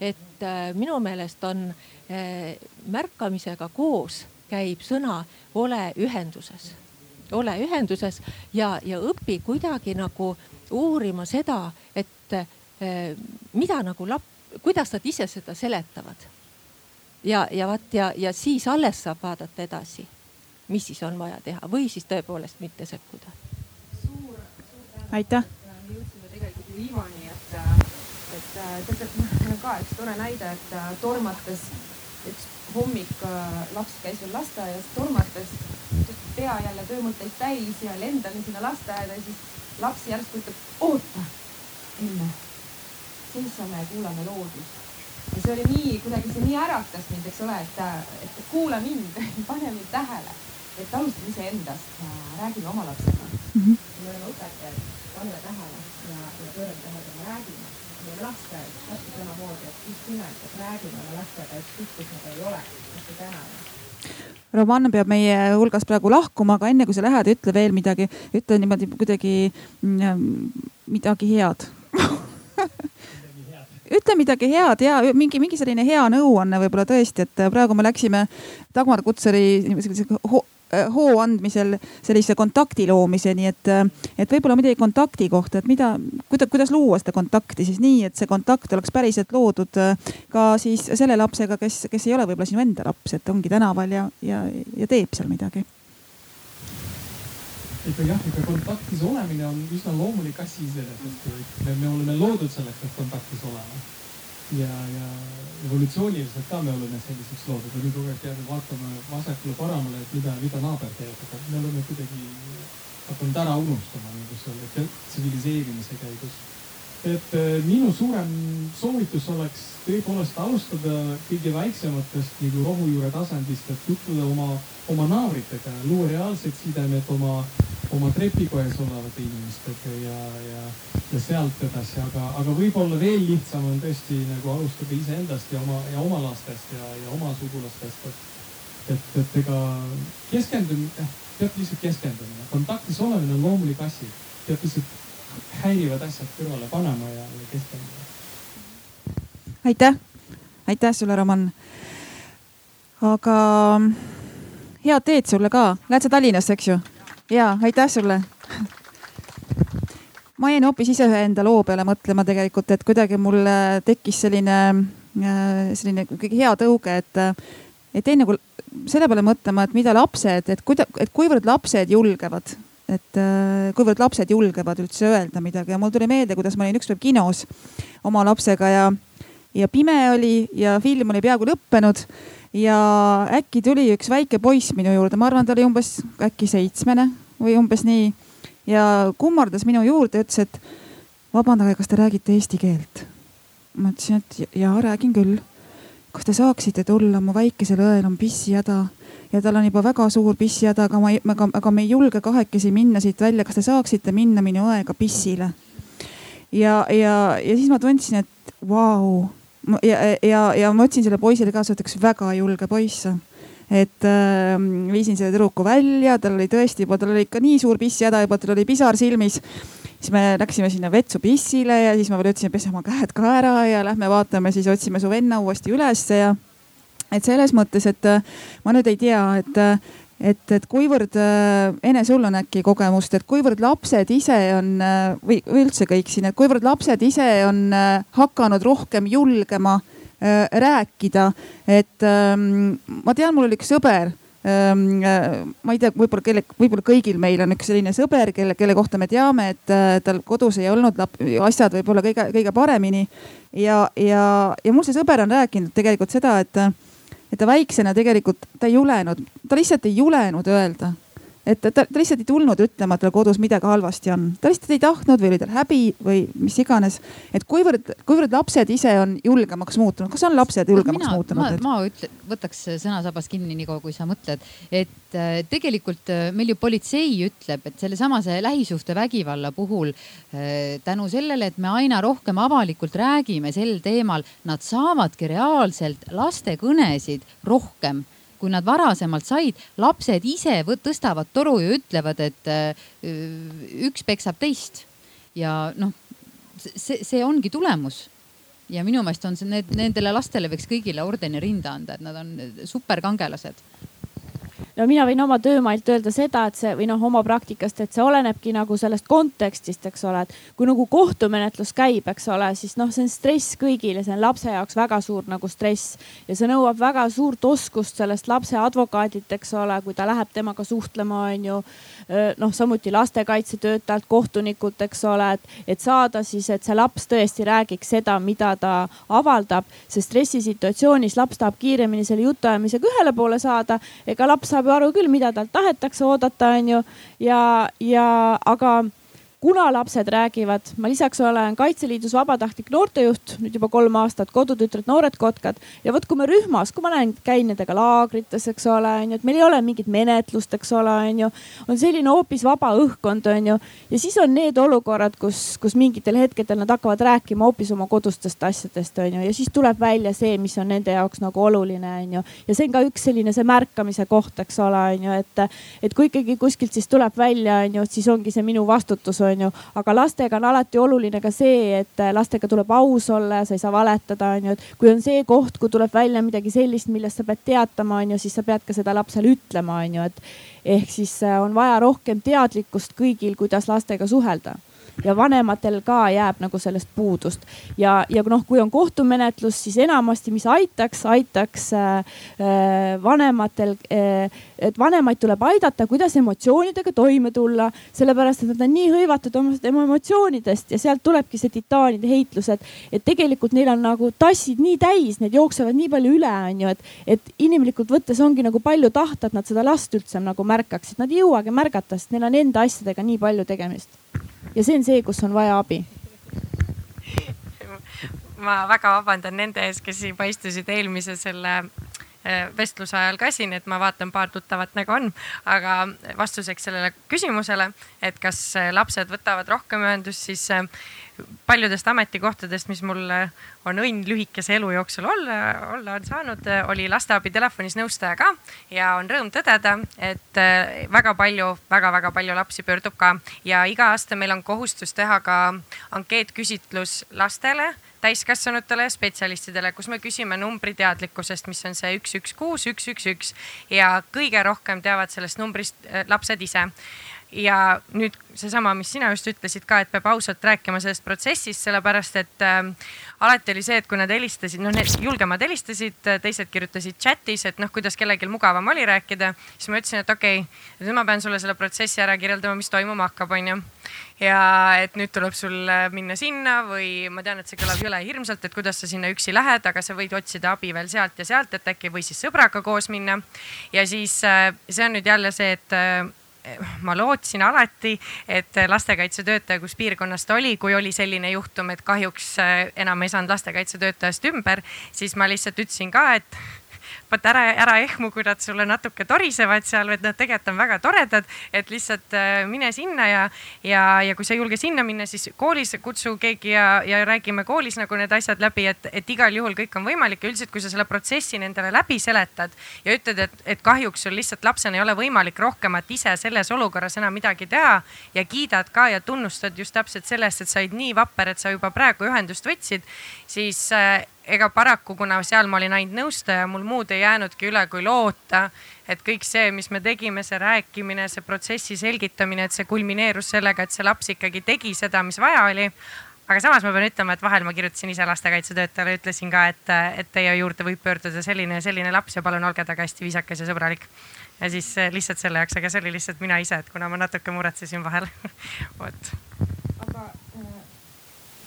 Et äh, minu meelest on äh, märkamisega koos käib sõna ole ühenduses, ole ühenduses ja, ja õpi kuidagi nagu uurima seda, et eh, mida nagu lap-, kuidas nad ise seda seletavad. ja, ja vaat ja, ja siis alles saab vaadata edasi, mis siis on vaja teha või siis tõepoolest mitte sekkuda. aitäh. me jõudsime tegelikult ju Ivani, et, et tegelikult mul on ka üks tore näide, et tormates üks hommik laps käis veel lasteaias, tormates pea jälle töömõtteid täis ja lendan sinna lasteaeda ja siis laps järsku ütleb, oota, enne, seisame ja kuulame loodust. ja see oli nii, kuidagi see nii äratas mind, eks ole, et, et kuula mind pane mind tähele, et alustame iseendast, räägime oma lapsega mm. -hmm. me oleme õpetajad, pange tähele ja, ja pöörame tähelepanu, räägime meie lastega täpselt samamoodi, et just nimelt, et räägime oma lastega, ükskõik kus nad ei ole, kas või täna Roman peab meie hulgast praegu lahkuma, aga enne kui sa lähed, ütle veel midagi, ütle niimoodi kuidagi mm, midagi head. Ütle midagi head ja mingi, mingi selline hea nõuanne võib-olla tõesti, et praegu me läksime Dagmar Kutsari Äh, hoo andmisel sellise kontakti loomiseni, et, äh, et võib-olla midagi kontakti kohta, et mida, kuidas, kuidas luua seda kontakti siis nii, et see kontakt oleks päriselt loodud äh, ka siis selle lapsega, kes, kes ei ole võib-olla sinu enda laps, et ongi tänaval ja, ja, ja teeb seal midagi. ikka jah, ikka kontaktis olemine on üsna loomulik asi iseenesest, me, me oleme loodud selleks, et kontaktis olema. Ja, ja evolutsiooniliselt ka me oleme selliseks loodud ja nüüd kogu aeg peame vaatama vasakule-paremale, et mida, mida naaber teeb, aga me oleme kuidagi hakanud ära unustama nagu selle tsiviliseerimise käigus. et eh, minu suurem soovitus oleks tõepoolest alustada kõige väiksematest nagu rohujuure tasandist, et tutvuda oma, oma naabritega, luua reaalsed sidemed oma oma trepikojas olevate inimestega ja, ja, ja sealt edasi, aga, aga võib-olla veel lihtsam on tõesti nagu alustada iseendast ja oma, ja oma lastest ja, ja oma sugulastest, et. et, et ega keskendumine, peab lihtsalt keskenduma, kontaktis olemine on loomulik asi, peab lihtsalt häirivad asjad kõrvale panema ja, ja keskenduma. aitäh, aitäh sulle, Roman. aga head teed sulle ka, lähed sa Tallinnasse, eks ju? Ja aitäh sulle. ma jäin hoopis ise enda loo peale mõtlema tegelikult, et kuidagi mul tekkis selline, äh, selline ikkagi hea tõuge, et, et jäin nagu selle peale mõtlema, et mida lapsed, et kuida-, et kuivõrd lapsed julgevad et äh, kuivõrd lapsed julgevad üldse öelda midagi ja mul tuli meelde, kuidas ma olin ükspäev kinos oma lapsega ja, ja pime oli ja film oli peaaegu lõppenud ja äkki tuli üks väike poiss minu juurde, ma arvan, ta oli umbes äkki seitsmene või umbes nii. ja kummardas minu juurde, ütles, et vabandage, kas te räägite eesti keelt? ma ütlesin, et jaa, räägin küll. kas te saaksite tulla, mu väikesel õel on pissihäda ja tal on juba väga suur pissihäda, aga ma aga, aga me ei julge kahekesi minna siit välja. kas te saaksite minna minu õega pissile? ja, ja, ja siis ma tundsin, et vau wow ja, ja, ja ma ütlesin selle poisile ka, sa oled üks väga julge poiss et äh, viisin selle tüdruku välja, tal oli tõesti juba, tal oli ikka nii suur pissihäda juba, tal oli pisar silmis. siis me läksime sinna vetsu pissile ja siis ma veel ütlesin, pese oma käed ka ära ja lähme vaatame, siis otsime su venna uuesti ülesse ja et selles mõttes, et ma nüüd ei tea, et et, et kuivõrd, Ene, sul on äkki kogemust, et kuivõrd lapsed ise on või, või üldse kõik siin, et kuivõrd lapsed ise on hakanud rohkem julgema äh, rääkida, et ähm, ma tean, mul oli üks sõber ähm, äh, ma ei tea, võib-olla kelle, võib-olla kõigil meil on üks selline sõber, kelle, kelle kohta me teame, et äh, tal kodus ei olnud asjad võib-olla kõige, kõige paremini. ja, ja, ja mul see sõber on rääkinud tegelikult seda, et et ta väiksena tegelikult, ta ei julenud, ta lihtsalt ei julenud öelda et ta, ta lihtsalt ei tulnud ütlema, et tal kodus midagi halvasti on, ta lihtsalt ei tahtnud või oli tal häbi või mis iganes. et kuivõrd, kuivõrd lapsed ise on julgemaks muutunud, kas on lapsed julgemaks mina, muutunud? ma, ma ütle, võtaks sõnasabas kinni niikaua, kui sa mõtled, et äh, tegelikult äh, meil ju politsei ütleb, et sellesamase lähisuhtevägivalla puhul äh, tänu sellele, et me aina rohkem avalikult räägime sel teemal, nad saavadki reaalselt lastekõnesid rohkem kui nad varasemalt said, lapsed ise tõstavad toru ja ütlevad, et äh, üks peksab teist. ja noh, see, see ongi tulemus ja minu meelest on see, need, nendele lastele võiks kõigile ordeni rinda anda, et nad on superkangelased no mina võin oma töömailt öelda seda, et see või noh, oma praktikast, et see olenebki nagu sellest kontekstist, eks ole, et kui nagu kohtumenetlus käib, eks ole, siis noh, see on stress kõigile, see on lapse jaoks väga suur nagu stress. Ja see nõuab väga suurt oskust sellest lapse advokaadilt, eks ole, kui ta läheb temaga suhtlema, on ju. noh, samuti lastekaitsetöötajalt, kohtunikult, eks ole, et, et saada siis, et see laps tõesti räägiks seda, mida ta avaldab, sest stressisituatsioonis laps tahab kiiremini selle jutuajamisega ühele poole saada, ega laps saab ju aru küll, mida talt tahetakse oodata, onju. ja, ja aga kuna lapsed räägivad, ma lisaks olen Kaitseliidus vabatahtlik noortejuht nüüd juba kolm aastat, Kodutütred, Noored Kotkad ja vot, kui me rühmas, kui ma lähen, käin nendega laagrites, eks ole, onju, et meil ei ole mingit menetlust, eks ole, onju. on selline hoopis vaba õhkkond, onju. ja siis on need olukorrad, kus, kus mingitel hetkedel nad hakkavad rääkima hoopis oma kodustest asjadest, onju. ja siis tuleb välja see, mis on nende jaoks nagu oluline, onju. ja see on ka üks selline see märkamise koht, eks ole, onju, et, et kui ikkagi kuskilt siis tuleb välja, onju, et siis ongi see minu vastutus on ju. aga lastega on alati oluline ka see, et lastega tuleb aus olla ja sa ei saa valetada, on ju. et kui on see koht, kui tuleb välja midagi sellist, millest sa pead teatama, on ju, siis sa pead ka seda lapsele ütlema, on ju, et ehk siis äh, on vaja rohkem teadlikkust kõigil, kuidas lastega suhelda ja vanematel ka jääb nagu sellest puudust. ja, ja noh, kui on kohtumenetlus, siis enamasti, mis aitaks, aitaks äh, äh, vanematel äh,, et vanemaid tuleb aidata, kuidas emotsioonidega toime tulla, sellepärast et nad on nii hõivatud oma emotsioonidest ja sealt tulebki see titaanide heitlus, et, et tegelikult neil on nagu tassid nii täis, need jooksevad nii palju üle, on ju, et, et inimlikult võttes ongi nagu palju tahta, et nad seda last üldse nagu märkaksid, nad ei jõuagi märgata, sest neil on enda asjadega nii palju tegemist. Ja see on see, kus on vaja abi. Ma väga vabandan nende ees, kes juba istusid eelmise selle vestluse ajal ka siin, et ma vaatan, paar tuttavat nägu on, aga vastuseks sellele küsimusele, et kas äh, lapsed võtavad rohkem ühendust, siis äh, paljudest ametikohtadest, mis mul on õnn lühikese elu jooksul olla, olla on saanud, oli lasteabi telefonis nõustaja ka. Ja on rõõm tõdeda, et äh, väga palju väga,, väga-väga palju lapsi pöördub ka. Ja iga aasta meil on kohustus teha ka ankeetküsitlus lastele täiskasvanutele ja spetsialistidele, kus me küsime numbriteadlikkusest, mis on see üks, üks, kuus, üks, üks, üks. Ja kõige rohkem teavad sellest numbrist äh, lapsed ise ja nüüd seesama, mis sina just ütlesid ka, et peab ausalt rääkima sellest protsessist, sellepärast et äh, alati oli see, et kui nad helistasid, noh, need julgemad helistasid, teised kirjutasid chat'is, et noh, kuidas kellelgi mugavam oli rääkida. siis ma ütlesin, et okei okay,, nüüd ma pean sulle selle protsessi ära kirjeldama, mis toimuma hakkab, onju. ja et nüüd tuleb sul minna sinna või ma tean, et see kõlab jõle hirmsalt, et kuidas sa sinna üksi lähed, aga sa võid otsida abi veel sealt ja sealt, et äkki või siis sõbraga koos minna. ja siis äh, see on nüüd jälle see, et äh, ma lootsin alati, et lastekaitsetöötaja, kus piirkonnas ta oli, kui oli selline juhtum, et kahjuks äh, enam ei saanud lastekaitsetöötajast ümber, siis ma lihtsalt ütlesin ka, et vaat ära, ära ehmu, kui nad sulle natuke torisevad seal, et nad tegelikult on väga toredad, et lihtsalt äh, mine sinna ja, ja, ja kui sa ei julge sinna minna, siis koolis kutsu keegi ja, ja räägime koolis nagu need asjad läbi, et, et igal juhul kõik on võimalik. Ja üldiselt, kui sa selle protsessi nendele läbi seletad ja ütled, et, et kahjuks sul lihtsalt lapsena ei ole võimalik rohkemat ise selles olukorras enam midagi teha ja kiidad ka ja tunnustad just täpselt sellest, et sa olid nii vapper, et sa juba praegu ühendust võtsid, siis äh, ega paraku, kuna seal ma olin ainult nõustaja, mul muud ei jäänudki üle, kui loota, et kõik see, mis me tegime, see rääkimine, see protsessi selgitamine, et see kulmineerus sellega, et see laps ikkagi tegi seda, mis vaja oli aga samas ma pean ütlema, et vahel ma kirjutasin ise lastekaitsetöötajale, ütlesin ka, et, et teie juurde võib pöörduda selline ja selline laps ja palun olge temaga hästi viisakas ja sõbralik. ja siis eh, lihtsalt selle jaoks, aga see oli lihtsalt mina ise, et kuna ma natuke muretsesin vahel vot. aga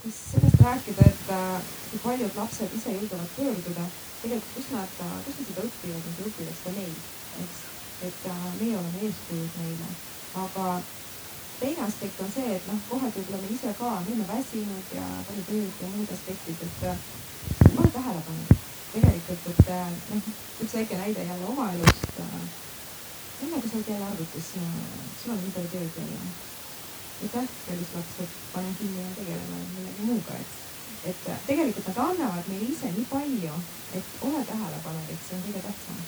äh, kui sellest rääkida, et äh, kui paljud lapsed ise julgevad pöörduda, tegelikult kus nad, kus nad seda õpivad, nad õpivad seda meil, eks. et meie oleme eeskujud neile, aga teine aspekt on see, et noh, kohati võib-olla me ise ka, me oleme väsinud ja palju tööd ja muud aspektid, et äh, ma olen tähele pannud tegelikult, et äh, noh, üks väike näide jälle oma elust. enne kui sa oled jälle arvutis, sul on nii palju tööd veel. Aitäh, kallis laps, et panen kinni ja tegeleme millegi muuga, et, et tegelikult nad annavad meile ise nii palju, et ole tähelepanelik, see on kõige tähtsam.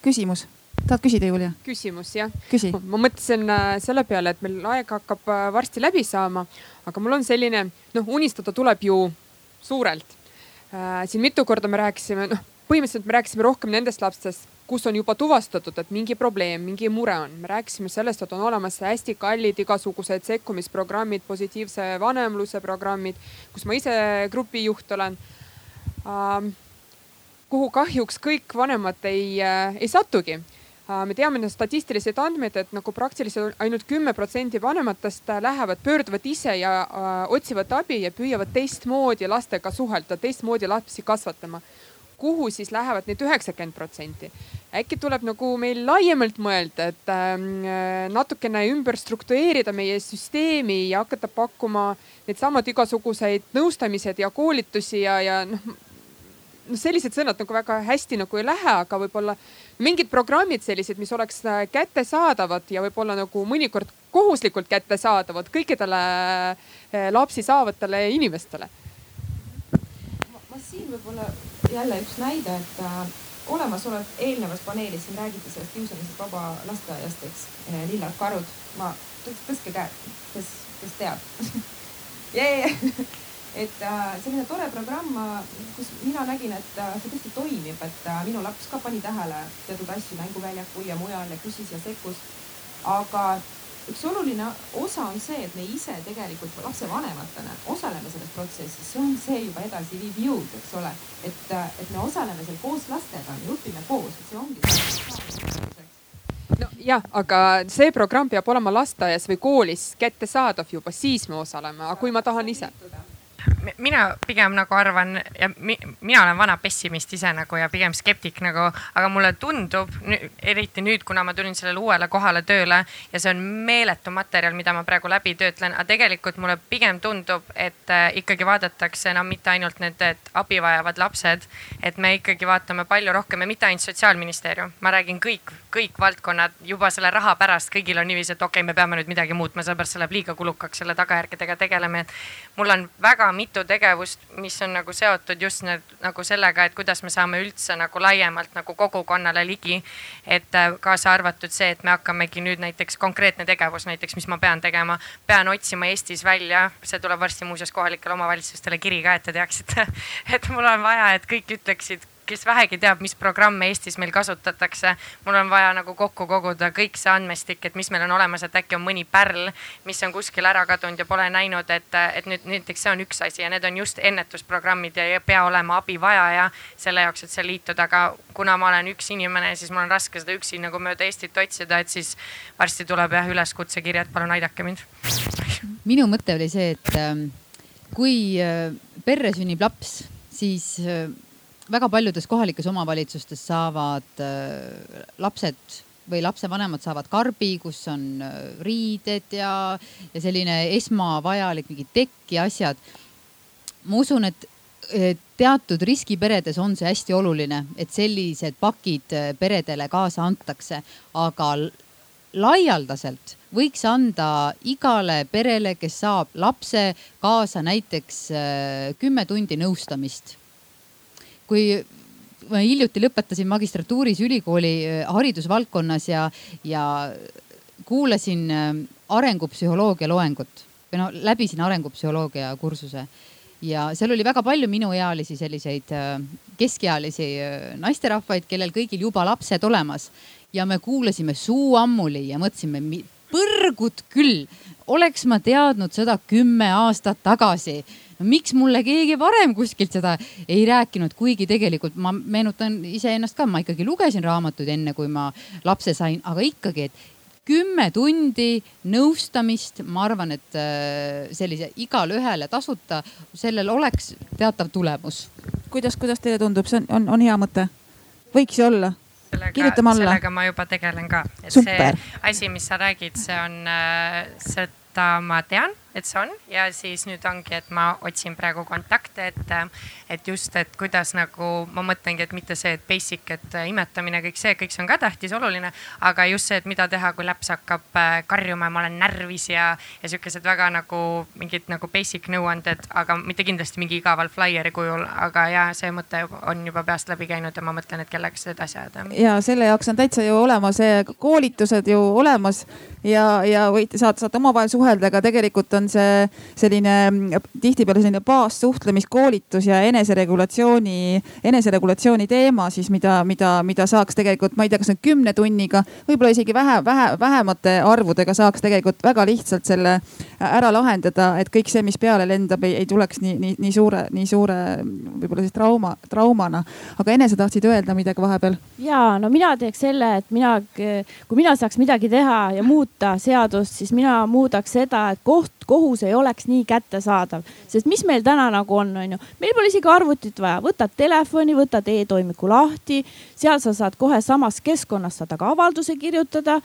küsimus tahad küsida, Julia? küsimus jah. küsi. ma mõtlesin äh, selle peale, et meil aeg hakkab äh, varsti läbi saama, aga mul on selline, noh, unistada tuleb ju suurelt. Äh, siin mitu korda me rääkisime, noh, põhimõtteliselt me rääkisime rohkem nendest lastest, kus on juba tuvastatud, et mingi probleem, mingi mure on. me rääkisime sellest, et on olemas hästi kallid igasugused sekkumisprogrammid, positiivse vanemluse programmid, kus ma ise grupijuht olen kuhu kahjuks kõik vanemad ei, ei satugi Äh, me teame neid statistilisi andmeid, et nagu praktiliselt ainult kümme protsenti vanematest äh, lähevad, pöörduvad ise ja äh, otsivad abi ja püüavad teistmoodi lastega suhelda, teistmoodi lapsi kasvatama. Kuhu siis lähevad need üheksakümmend protsenti? äkki tuleb nagu meil laiemalt mõelda, et äh, natukene ümber struktureerida meie süsteemi ja hakata pakkuma needsamad igasuguseid nõustamised ja koolitusi ja, ja noh, noh, sellised sõnad nagu väga hästi nagu ei lähe, aga võib-olla mingid programmid sellised, mis oleks äh, kättesaadavad ja võib-olla nagu mõnikord kohuslikult kättesaadavad kõikidele äh, lapsi saavatele inimestele. ma siin võib-olla jälle üks näide, et äh, olemasolev eelnevas paneelis siin räägiti sellest kiusamisest vaba lasteaiast, eks, äh, lillad karud. ma, tõstke käed, kes, kes teab yeah. et äh, selline tore programm, kus mina nägin, et see tõesti toimib, et minu laps ka pani tähele teatud asju mänguväljakul ja mujal ja küsis ja sekkus. aga üks oluline osa on see, et me ise tegelikult lapsevanematena osaleme selles protsessis, see on see juba edasiviiv jõud, eks ole. et, et me osaleme seal koos lastega, me õpime koos, et see ongi no jah, aga see programm peab olema lasteaias või koolis kättesaadav juba, siis me osaleme, aga kui ma tahan ise mina pigem nagu arvan ja mi, mina olen vana pessimist ise nagu ja pigem skeptik nagu, aga mulle tundub eriti nüüd, kuna ma tulin sellele uuele kohale tööle ja see on meeletu materjal, mida ma praegu läbi töötlen, aga tegelikult mulle pigem tundub, et äh, ikkagi vaadatakse enam no, mitte ainult need abi vajavad lapsed, et me ikkagi vaatame palju rohkem ja mitte ainult sotsiaalministeerium, ma räägin kõik, kõik valdkonnad juba selle raha pärast, kõigil on niiviisi, et okei okay,, me peame nüüd midagi muutma, sellepärast see läheb liiga kulukaks selle tagajärgedega tegeleme. mul on väga mitu tegevust, mis on nagu seotud just need, nagu sellega, et kuidas me saame üldse nagu laiemalt nagu kogukonnale ligi. et äh, kaasa arvatud see, et me hakkamegi nüüd näiteks konkreetne tegevus näiteks, mis ma pean tegema, pean otsima Eestis välja, see tuleb varsti muuseas kohalikele omavalitsustele kiri ka, et te teaksite et mul on vaja, et kõik ütleksid kes vähegi teab, mis programme Eestis meil kasutatakse. mul on vaja nagu kokku koguda kõik see andmestik, et mis meil on olemas, et äkki on mõni pärl, mis on kuskil ära kadunud ja pole näinud, et, et nüüd näiteks see on üks asi ja need on just ennetusprogrammid ja ei pea olema abivajaja selle jaoks, et seal liituda, aga kuna ma olen üks inimene, siis mul on raske seda üksi nagu mööda Eestit otsida, et siis varsti tuleb jah üleskutsekiri, et palun aidake mind. minu mõte oli see, et ähm, kui äh, perre sünnib laps, siis äh, väga paljudes kohalikes omavalitsustes saavad äh, lapsed või lapsevanemad saavad karbi, kus on äh, riided ja, ja selline esmavajalik mingi tekk ja asjad. ma usun, et teatud riskiperedes on see hästi oluline, et sellised pakid äh, peredele kaasa antakse, aga laialdaselt võiks anda igale perele, kes saab lapse kaasa näiteks kümme tundi nõustamist kui ma hiljuti lõpetasin magistratuuris ülikooli äh, haridusvaldkonnas ja, ja kuulasin äh, arengupsühholoogia loengut või no läbisin arengupsühholoogia kursuse. Ja seal oli väga palju minuealisi selliseid äh, keskealisi naisterahvaid, kellel kõigil juba lapsed olemas. Ja me kuulasime suu ammuli ja mõtlesime, põrgut küll, oleks ma teadnud seda kümme aastat tagasi miks mulle keegi varem kuskilt seda ei rääkinud, kuigi tegelikult ma meenutan iseennast ka, ma ikkagi lugesin raamatuid enne, kui ma lapse sain, aga ikkagi, et kümme tundi nõustamist, ma arvan, et äh, sellise igale ühele tasuta, sellel oleks teatav tulemus. kuidas, kuidas teile tundub, see on, on, on hea mõte? võiks ju olla kirjutame alla. sellega ma juba tegelen ka. see asi, mis sa räägid, see on, äh, seda ma tean et see on ja siis nüüd ongi, et ma otsin praegu kontakte, et, et just, et kuidas nagu ma mõtlengi, et mitte see, et basic, et imetamine, kõik see, kõik see on ka tähtis, oluline, aga just see, et mida teha, kui laps hakkab äh, karjuma ja ma olen närvis ja, ja sihukesed väga nagu mingid nagu basic nõuanded, aga mitte kindlasti mingi igaval flaieri kujul, aga ja see mõte on juba peast läbi käinud ja ma mõtlen, et kellega seda edasi ajada. ja selle jaoks on täitsa ju olemas koolitused ju olemas ja, ja võite, saate, saate omavahel suhelda, aga tegelikult on see selline tihtipeale selline baassuhtlemiskoolitus ja eneseregulatsiooni, eneseregulatsiooni teema siis, mida, mida, mida saaks tegelikult, ma ei tea, kas nüüd kümne tunniga, võib-olla isegi vähe, vähe, vähemate arvudega saaks tegelikult väga lihtsalt selle ära lahendada, et kõik see, mis peale lendab, ei, tuleks nii, nii, nii suure, nii suure võib-olla siis trauma, traumana. aga Ene, sa tahtsid öelda midagi vahepeal? ja no mina teeks selle, et mina, kui mina saaks midagi teha ja muuta seadust, siis mina muudaks seda, et koht, kohus ei oleks nii kättesaadav, sest mis meil täna nagu on, on ju, meil pole isegi arvutit vaja, võtad telefoni, võtad e-toimiku lahti, seal sa saad kohe samas keskkonnas saad ka avalduse kirjutada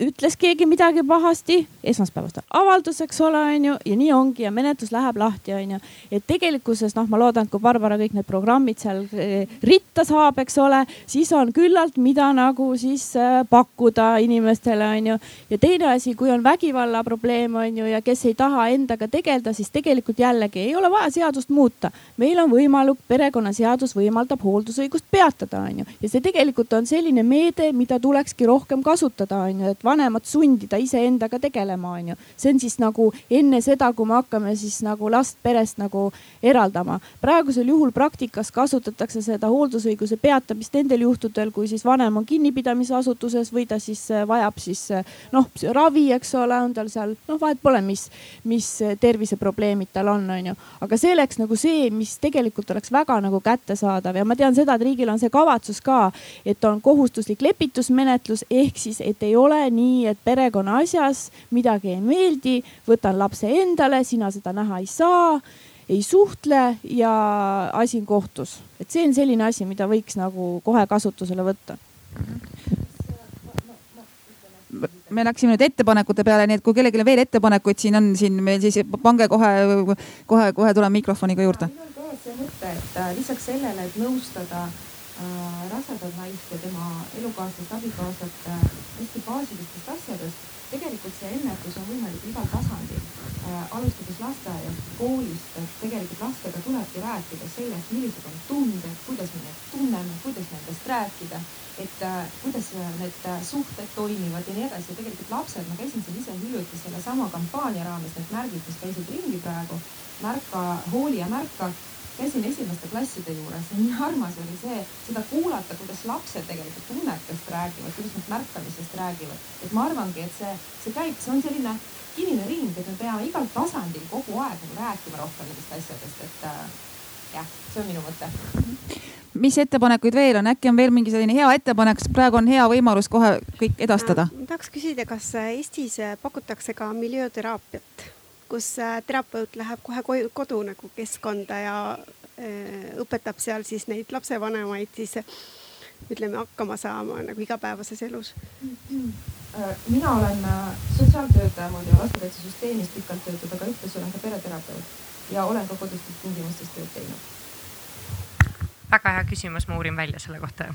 ütles keegi midagi pahasti, esmaspäevast avaldus, eks ole, onju, ja nii ongi ja menetlus läheb lahti, onju. et tegelikkuses noh, ma loodan, et kui Barbara kõik need programmid seal eh, ritta saab, eks ole, siis on küllalt, mida nagu siis eh, pakkuda inimestele, onju. ja teine asi, kui on vägivalla probleem, onju, ja kes ei taha endaga tegeleda, siis tegelikult jällegi ei ole vaja seadust muuta. meil on võimalik, perekonnaseadus võimaldab hooldusõigust peatada, onju, ja see tegelikult on selline meede, mida tulekski rohkem kasutada, onju, et vanemat sundida iseendaga tegelema, onju. see on siis nagu enne seda, kui me hakkame siis nagu last perest nagu eraldama. praegusel juhul praktikas kasutatakse seda hooldusõiguse peatamist nendel juhtudel, kui siis vanem on kinnipidamisasutuses või ta siis äh, vajab siis äh, noh ravi, eks ole, on tal seal noh, vahet pole, mis, mis terviseprobleemid tal on, onju. aga see oleks nagu see, mis tegelikult oleks väga nagu kättesaadav ja ma tean seda, et riigil on see kavatsus ka, et on kohustuslik lepitusmenetlus ehk siis, et ei ole nii, et perekonna asjas midagi ei meeldi, võtan lapse endale, sina seda näha ei saa, ei suhtle ja asi on kohtus. et see on selline asi, mida võiks nagu kohe kasutusele võtta me läksime nüüd ettepanekute peale, nii et kui kellelgi veel ettepanekuid siin on, siin meil siis pange kohe, kohe, kohe tuleme mikrofoniga juurde. minul on ka see mõte, et äh, lisaks sellele, et nõustada rasedat naist ja tema elukaaslast, abikaasat äh, hästi baasilistest asjadest. tegelikult see ennetus on võimalik igal tasandil. Äh,, alustades lasteaiast, koolist, et tegelikult lastega tulebki rääkida sellest, millised on tunded, kuidas me neid tunneme, kuidas nendest rääkida, et äh, kuidas need äh, suhted toimivad ja nii edasi. Ja tegelikult lapsed, ma käisin siin ise hiljuti sellesama kampaania raames, need märgid, mis käisid ringi praegu, märka, hooli ja märka käisin esimeste klasside juures ja nii armas oli see, seda kuulata, kuidas lapsed tegelikult tunnetest räägivad, kuidas nad märkamisest räägivad. et ma arvangi, et see, see käib, see on selline kinnine ring, et me peame igal tasandil kogu aeg nagu rääkima rohkem nendest asjadest, et äh, jah, see on minu mõte mis ettepanekuid veel on, äkki on veel mingi selline hea ettepanek, sest praegu on hea võimalus kohe kõik edastada. ma tahaks küsida, kas Eestis pakutakse ka miljööteraapiat? Kus äh, terapeut läheb kohe koju, kodu nagu keskkonda ja äh, õpetab seal siis neid lapsevanemaid siis ütleme hakkama saama nagu igapäevases elus. Äh, mina olen sotsiaaltöötaja mul ja lastekaitsesüsteemis pikalt töötab, aga ühtlasi olen ka pereterapeut ja olen ka kodustes tingimustes tööd teinud. väga hea küsimus, ma uurin välja selle kohta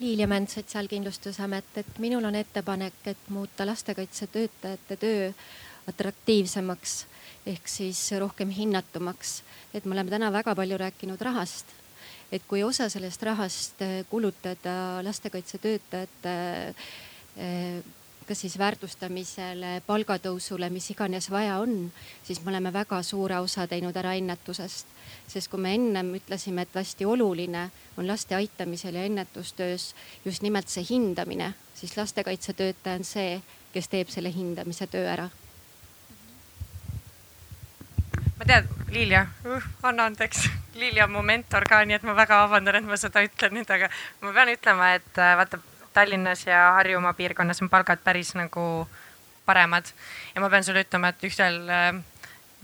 Liilia Mänd, Sotsiaalkindlustusamet, et minul on ettepanek, et muuta lastekaitsetöötajate töö atraktiivsemaks ehk siis rohkem hinnatumaks. et me oleme täna väga palju rääkinud rahast, et kui osa sellest rahast kulutada lastekaitsetöötajate eh, kas siis väärtustamisele, palgatõusule, mis iganes vaja on, siis me oleme väga suure osa teinud ära ennetusest. sest kui me ennem ütlesime, et hästi oluline on laste aitamisel ja ennetustöös just nimelt see hindamine, siis lastekaitsetöötaja on see, kes teeb selle hindamise töö ära ma tean, Liilia uh,, anna andeks, Liilia on mu mentor ka, nii et ma väga vabandan, et ma seda ütlen nüüd, aga ma pean ütlema, et äh, vaata Tallinnas ja Harjumaa piirkonnas on palgad päris nagu paremad. Ja ma pean sulle ütlema, et ühtel äh,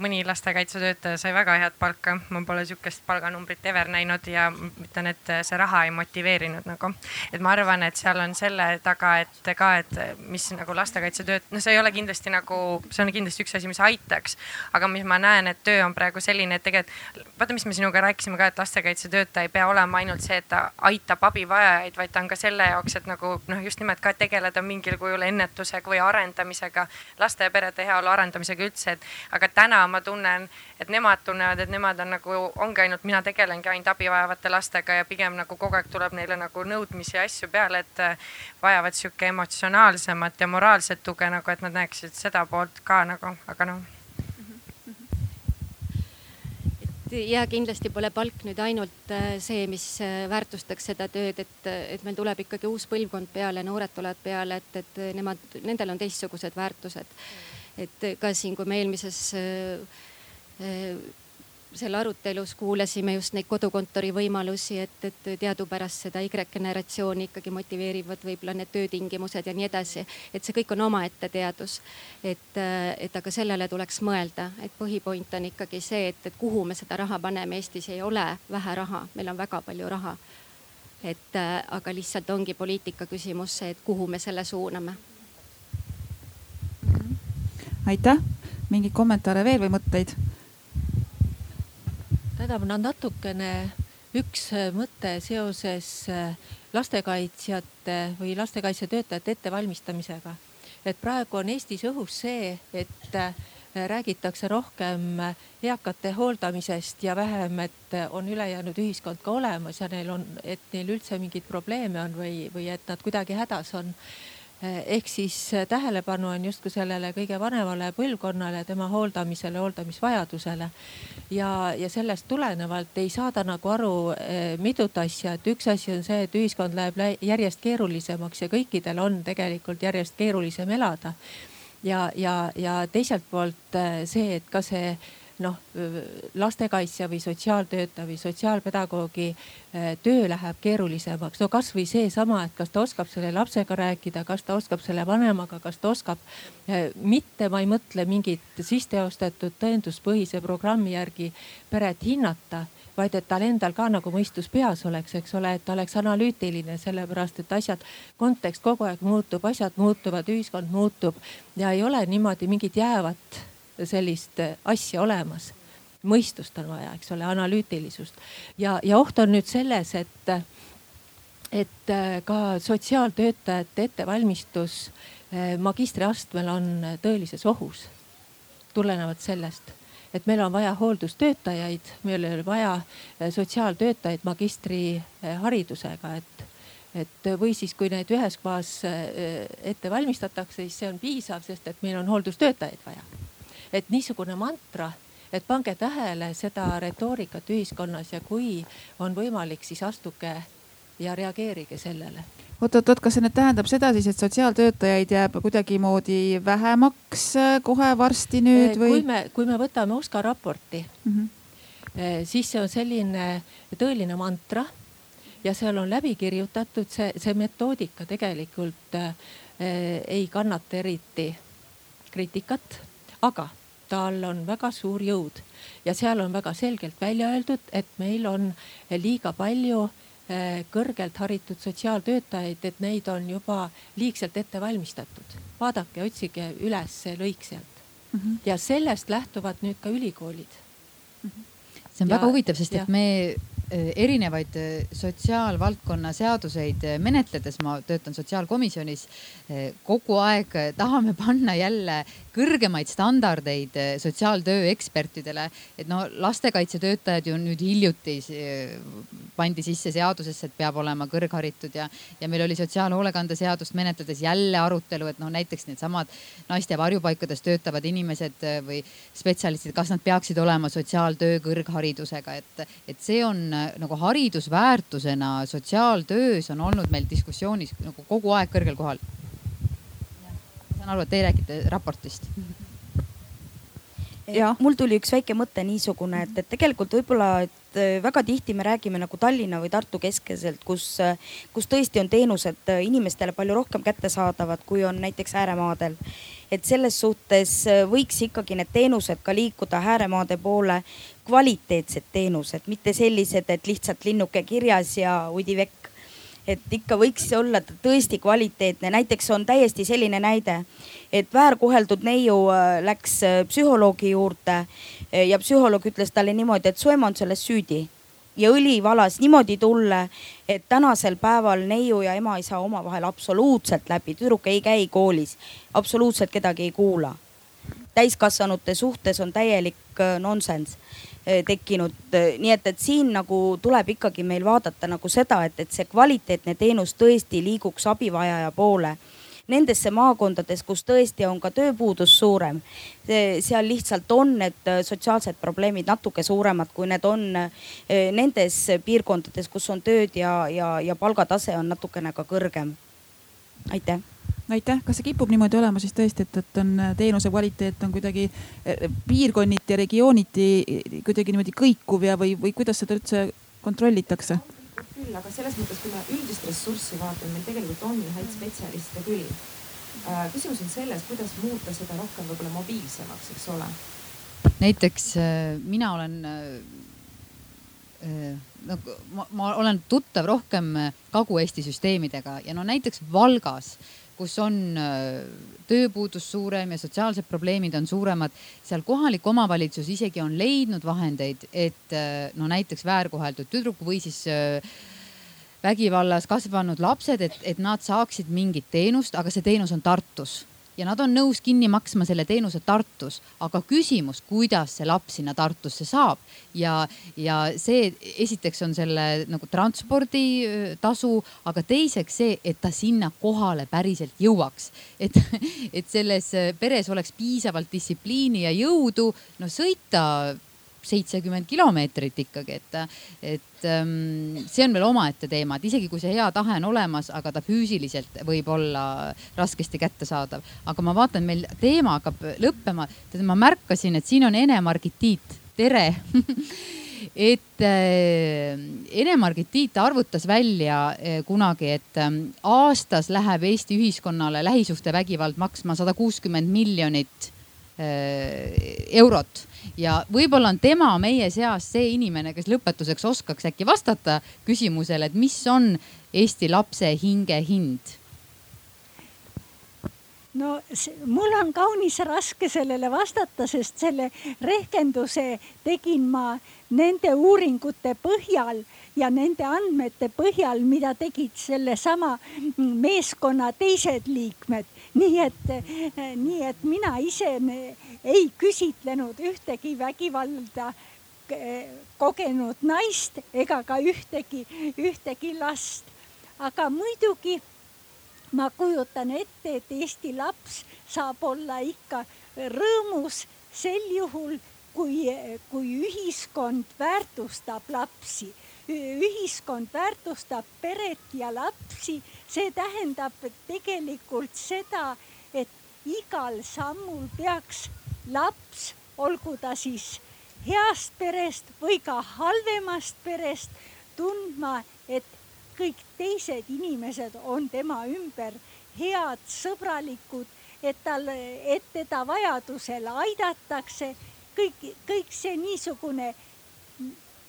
mõni lastekaitsetöötaja sai väga head palka, ma pole sihukest palganumbrit ever näinud ja ütlen, et see raha ei motiveerinud nagu. et ma arvan, et seal on selle taga, et ka, et mis nagu lastekaitsetööt-, no see ei ole kindlasti nagu, see on kindlasti üks asi, mis aitaks. aga mis ma näen, et töö on praegu selline, et tegelikult vaata, mis me sinuga rääkisime ka, et lastekaitsetöötaja ei pea olema ainult see, et ta aitab abivajajaid, vaid ta on ka selle jaoks, et nagu noh, just nimelt ka tegeleda mingil kujul ennetusega või arendamisega, laste ja perede heaolu arendamisega üldse, et aga täna ma tunnen, et nemad tunnevad, et nemad on nagu, ongi ainult, mina tegelengi ainult abi vajavate lastega ja pigem nagu kogu aeg tuleb neile nagu nõudmisi ja asju peale, et äh, vajavad sihuke emotsionaalsemat ja moraalset tuge nagu, et nad näeksid seda poolt ka nagu, aga noh. Ja kindlasti pole palk nüüd ainult äh, see, mis äh, väärtustaks seda tööd, et, et meil tuleb ikkagi uus põlvkond peale, noored tulevad peale, et, et nemad, nendel on teistsugused väärtused. mm et ka siin, kui me eelmises äh, äh, seal arutelus kuulasime just neid kodukontori võimalusi, et, et teadupärast seda Y-generatsiooni ikkagi motiveerivad võib-olla need töötingimused ja nii edasi. et see kõik on omaette teadus. et, äh, et aga sellele tuleks mõelda, et põhipoint on ikkagi see, et, et kuhu me seda raha paneme. Eestis ei ole vähe raha, meil on väga palju raha. et aga lihtsalt ongi poliitika küsimus see, et kuhu me selle suuname aitäh, mingeid kommentaare veel või mõtteid? tähendab, no natukene üks mõte seoses äh, lastekaitsjate või lastekaitsetöötajate ettevalmistamisega. et praegu on Eestis õhus see, et äh, räägitakse rohkem eakate hooldamisest ja vähem, et on ülejäänud ühiskond ka olemas ja neil on, et neil üldse mingeid probleeme on või, või et nad kuidagi hädas on ehk siis eh, tähelepanu on justkui sellele kõige vanemale põlvkonnale, tema hooldamisele, hooldamisvajadusele. ja, ja sellest tulenevalt ei saada nagu aru eh, mitut asja, et üks asi on see, et ühiskond läheb järjest keerulisemaks ja kõikidel on tegelikult järjest keerulisem elada. ja, ja, ja teiselt poolt see, et ka see noh, lastekaitsja või sotsiaaltöötaja või sotsiaalpedagoogi eh, töö läheb keerulisemaks. no kasvõi seesama, et kas ta oskab selle lapsega rääkida, kas ta oskab selle vanemaga, kas ta oskab eh, mitte, ma ei mõtle mingit sisseostetud tõenduspõhise programmi järgi peret hinnata vaid et tal endal ka nagu mõistus peas oleks, eks ole, et ta oleks analüütiline, sellepärast et asjad, kontekst kogu aeg muutub, asjad muutuvad, ühiskond muutub ja ei ole niimoodi mingit jäävat sellist asja olemas. mõistust on vaja, eks ole, analüütilisust ja, ja oht on nüüd selles, et, et ka sotsiaaltöötajate ettevalmistus eh, magistriastmel on tõelises ohus. tulenevalt sellest, et meil on vaja hooldustöötajaid, meil ei ole vaja sotsiaaltöötajaid magistriharidusega, et et või siis, kui neid ühes kohas ette valmistatakse, siis see on piisav, sest et meil on hooldustöötajaid vaja et niisugune mantra, et pange tähele seda retoorikat ühiskonnas ja kui on võimalik, siis astuge ja reageerige sellele oot-oot-oot, kas see nüüd tähendab seda siis, et sotsiaaltöötajaid jääb kuidagimoodi vähemaks äh, kohe varsti nüüd või? kui me, kui me võtame OSKA raporti mm, -hmm. siis see on selline tõeline mantra ja seal on läbi kirjutatud see, see metoodika tegelikult äh, ei kannata eriti kriitikat, aga tal on väga suur jõud ja seal on väga selgelt välja öeldud, et meil on liiga palju eh, kõrgelt haritud sotsiaaltöötajaid, et neid on juba liigselt ette valmistatud. vaadake, otsige üles see lõik sealt mm. -hmm. ja sellest lähtuvad nüüd ka ülikoolid mm. -hmm. see on ja, väga huvitav, sest ja. et me erinevaid sotsiaalvaldkonna seaduseid menetledes, ma töötan sotsiaalkomisjonis, kogu aeg tahame panna jälle kõrgemaid standardeid sotsiaaltöö ekspertidele. et no lastekaitsetöötajad ju nüüd hiljuti pandi sisse seadusesse, et peab olema kõrgharitud ja, ja meil oli sotsiaalhoolekande seadust menetledes jälle arutelu, et noh, näiteks needsamad naiste varjupaikades töötavad inimesed või spetsialistid, kas nad peaksid olema sotsiaaltöö kõrgharidusega, et, et see on nagu haridusväärtusena sotsiaaltöös on olnud meil diskussioonis nagu kogu aeg kõrgel kohal. ma saan aru, et teie räägite raportist. Mul tuli üks väike mõte niisugune, et, et tegelikult võib-olla, et äh, väga tihti me räägime nagu Tallinna või Tartu keskeselt, kus, äh, kus tõesti on teenused äh, inimestele palju rohkem kättesaadavad, kui on näiteks ääremaadel. et selles suhtes võiks ikkagi need teenused ka liikuda ääremaade poole, kvaliteetsed teenused, mitte sellised, et lihtsalt linnuke kirjas ja udi vekk et ikka võiks olla tõesti kvaliteetne, näiteks on täiesti selline näide, et väärkoheldud neiu äh, läks äh, psühholoogi juurde äh, ja psühholoog ütles talle niimoodi, et su ema on selles süüdi. Ja õli valas niimoodi tulle, et tänasel päeval neiu ja ema ei saa omavahel absoluutselt läbi, tüdruk ei käi koolis, absoluutselt kedagi ei kuula. Täiskasvanute suhtes on täielik nonsenss tekkinud, nii et, et siin nagu tuleb ikkagi meil vaadata nagu seda, et, et see kvaliteetne teenus tõesti liiguks abivajaja poole. Nendesse maakondades, kus tõesti on ka tööpuudus suurem, seal lihtsalt on need äh, sotsiaalsed probleemid natuke suuremad, kui need on äh, nendes piirkondades, kus on tööd ja, ja, ja palgatase on natukene ka kõrgem. aitäh aitäh, kas see kipub niimoodi olema siis tõesti, et, et on äh, teenuse kvaliteet on kuidagi piirkonniti ja regiooniti kuidagi niimoodi kõikuv ja, või, või kuidas seda üldse kontrollitakse? küll, aga selles mõttes, kui me üldist ressurssi vaatame, meil tegelikult on häid spetsialiste küll. Äh, küsimus on selles, kuidas muuta seda rohkem võib-olla mobiilsemaks, eks ole. näiteks äh, mina olen no ma, ma olen tuttav rohkem Kagu-Eesti süsteemidega ja no näiteks Valgas kus on äh, tööpuudus suurem ja sotsiaalsed probleemid on suuremad, seal kohalik omavalitsus isegi on leidnud vahendeid, et äh, no näiteks väärkoheldud tüdruku või siis äh, vägivallas kasvanud lapsed, et, et nad saaksid mingit teenust, aga see teenus on Tartus ja nad on nõus kinni maksma selle teenuse Tartus, aga küsimus, kuidas see laps sinna Tartusse saab? Ja, ja see esiteks on selle nagu transporditasu, aga teiseks see, et ta sinna kohale päriselt jõuaks. et, et selles peres oleks piisavalt distsipliini ja jõudu, no sõita seitsekümmend kilomeetrit ikkagi, et, et ähm, see on veel omaette teema, et isegi kui see hea tahe on olemas, aga ta füüsiliselt võib olla raskesti kättesaadav. aga ma vaatan, meil teema hakkab lõppema. tead, ma märkasin, et siin on Ene-Margit Tiit, tere et äh, Ene-Margit Tiit arvutas välja äh, kunagi, et äh, aastas läheb Eesti ühiskonnale lähisuhtevägivald maksma sada kuuskümmend miljonit äh, eurot ja võib-olla on tema meie seas see inimene, kes lõpetuseks oskaks äkki vastata küsimusele, et mis on Eesti lapse hinge hind no see, mul on kaunis raske sellele vastata, sest selle rehkenduse tegin ma nende uuringute põhjal ja nende andmete põhjal, mida tegid sellesama meeskonna teised liikmed. nii et, nii et mina ise ei küsitlenud ühtegi vägivalda kogenud naist ega ka ühtegi, ühtegi last. aga muidugi ma kujutan ette, et Eesti laps saab olla ikka rõõmus sel juhul, kui, kui ühiskond väärtustab lapsi ühiskond väärtustab peret ja lapsi, see tähendab tegelikult seda, et igal sammul peaks laps, olgu ta siis heast perest või ka halvemast perest, tundma, et kõik teised inimesed on tema ümber head, sõbralikud, et tal, et teda vajadusel aidatakse. kõik, kõik see niisugune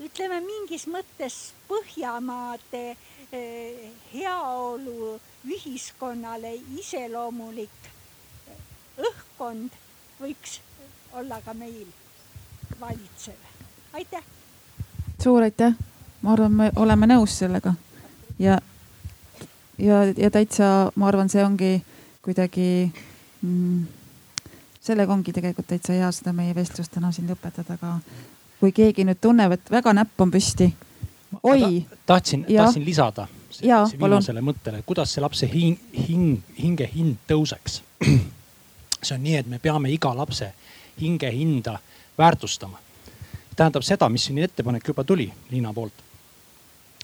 ütleme mingis mõttes Põhjamaade eh, heaolu ühiskonnale iseloomulik õhkkond võiks olla ka meil valitsev. aitäh. suur aitäh ma arvan, me oleme nõus sellega ja, ja, ja täitsa, ma arvan, see ongi kuidagi mm, sellega ongi tegelikult täitsa hea seda meie vestlust täna siin lõpetada, aga kui keegi nüüd tunneb, et väga näpp on püsti. oi. tahtsin, tahtsin lisada ja, viimasele mõttele, kuidas see lapse hing, hing, hinge hind tõuseks. see on nii, et me peame iga lapse hinge hinda väärtustama. tähendab seda, mis siin ettepanek juba tuli Liina poolt.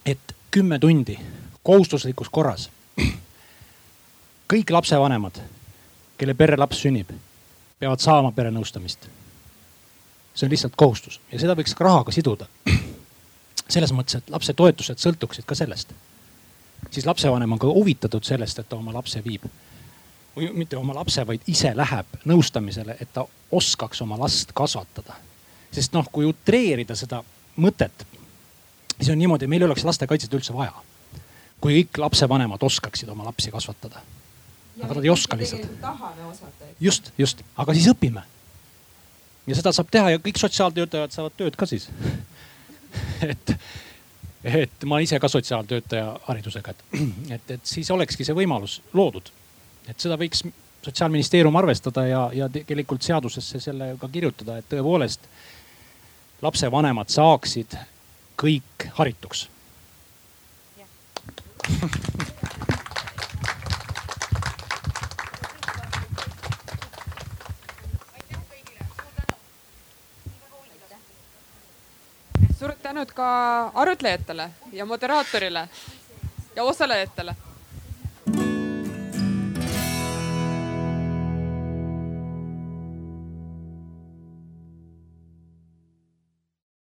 et kümme tundi kohustuslikus korras kõik lapsevanemad, kelle perre laps sünnib, peavad saama perenõustamist. See on lihtsalt kohustus ja seda võiks ka rahaga siduda. selles mõttes, et lapse toetused sõltuksid ka sellest. siis lapsevanem on ka huvitatud sellest, et ta oma lapse viib või mitte oma lapse, vaid ise läheb nõustamisele, et ta oskaks oma last kasvatada. sest noh, kui utreerida seda mõtet, siis on niimoodi, meil ei oleks lastekaitset üldse vaja. kui kõik lapsevanemad oskaksid oma lapsi kasvatada aga nad ei oska lihtsalt. tahame osata. just, just, aga siis õpime. Ja seda saab teha ja kõik sotsiaaltöötajad saavad tööd ka siis et, et ma ise ka sotsiaaltöötaja haridusega, et, et, et siis olekski see võimalus loodud. et seda võiks sotsiaalministeerium arvestada ja, ja tegelikult seadusesse selle ka kirjutada, et tõepoolest lapsevanemad saaksid kõik harituks. tänud ka arutlejatele ja moderaatorile ja osalejatele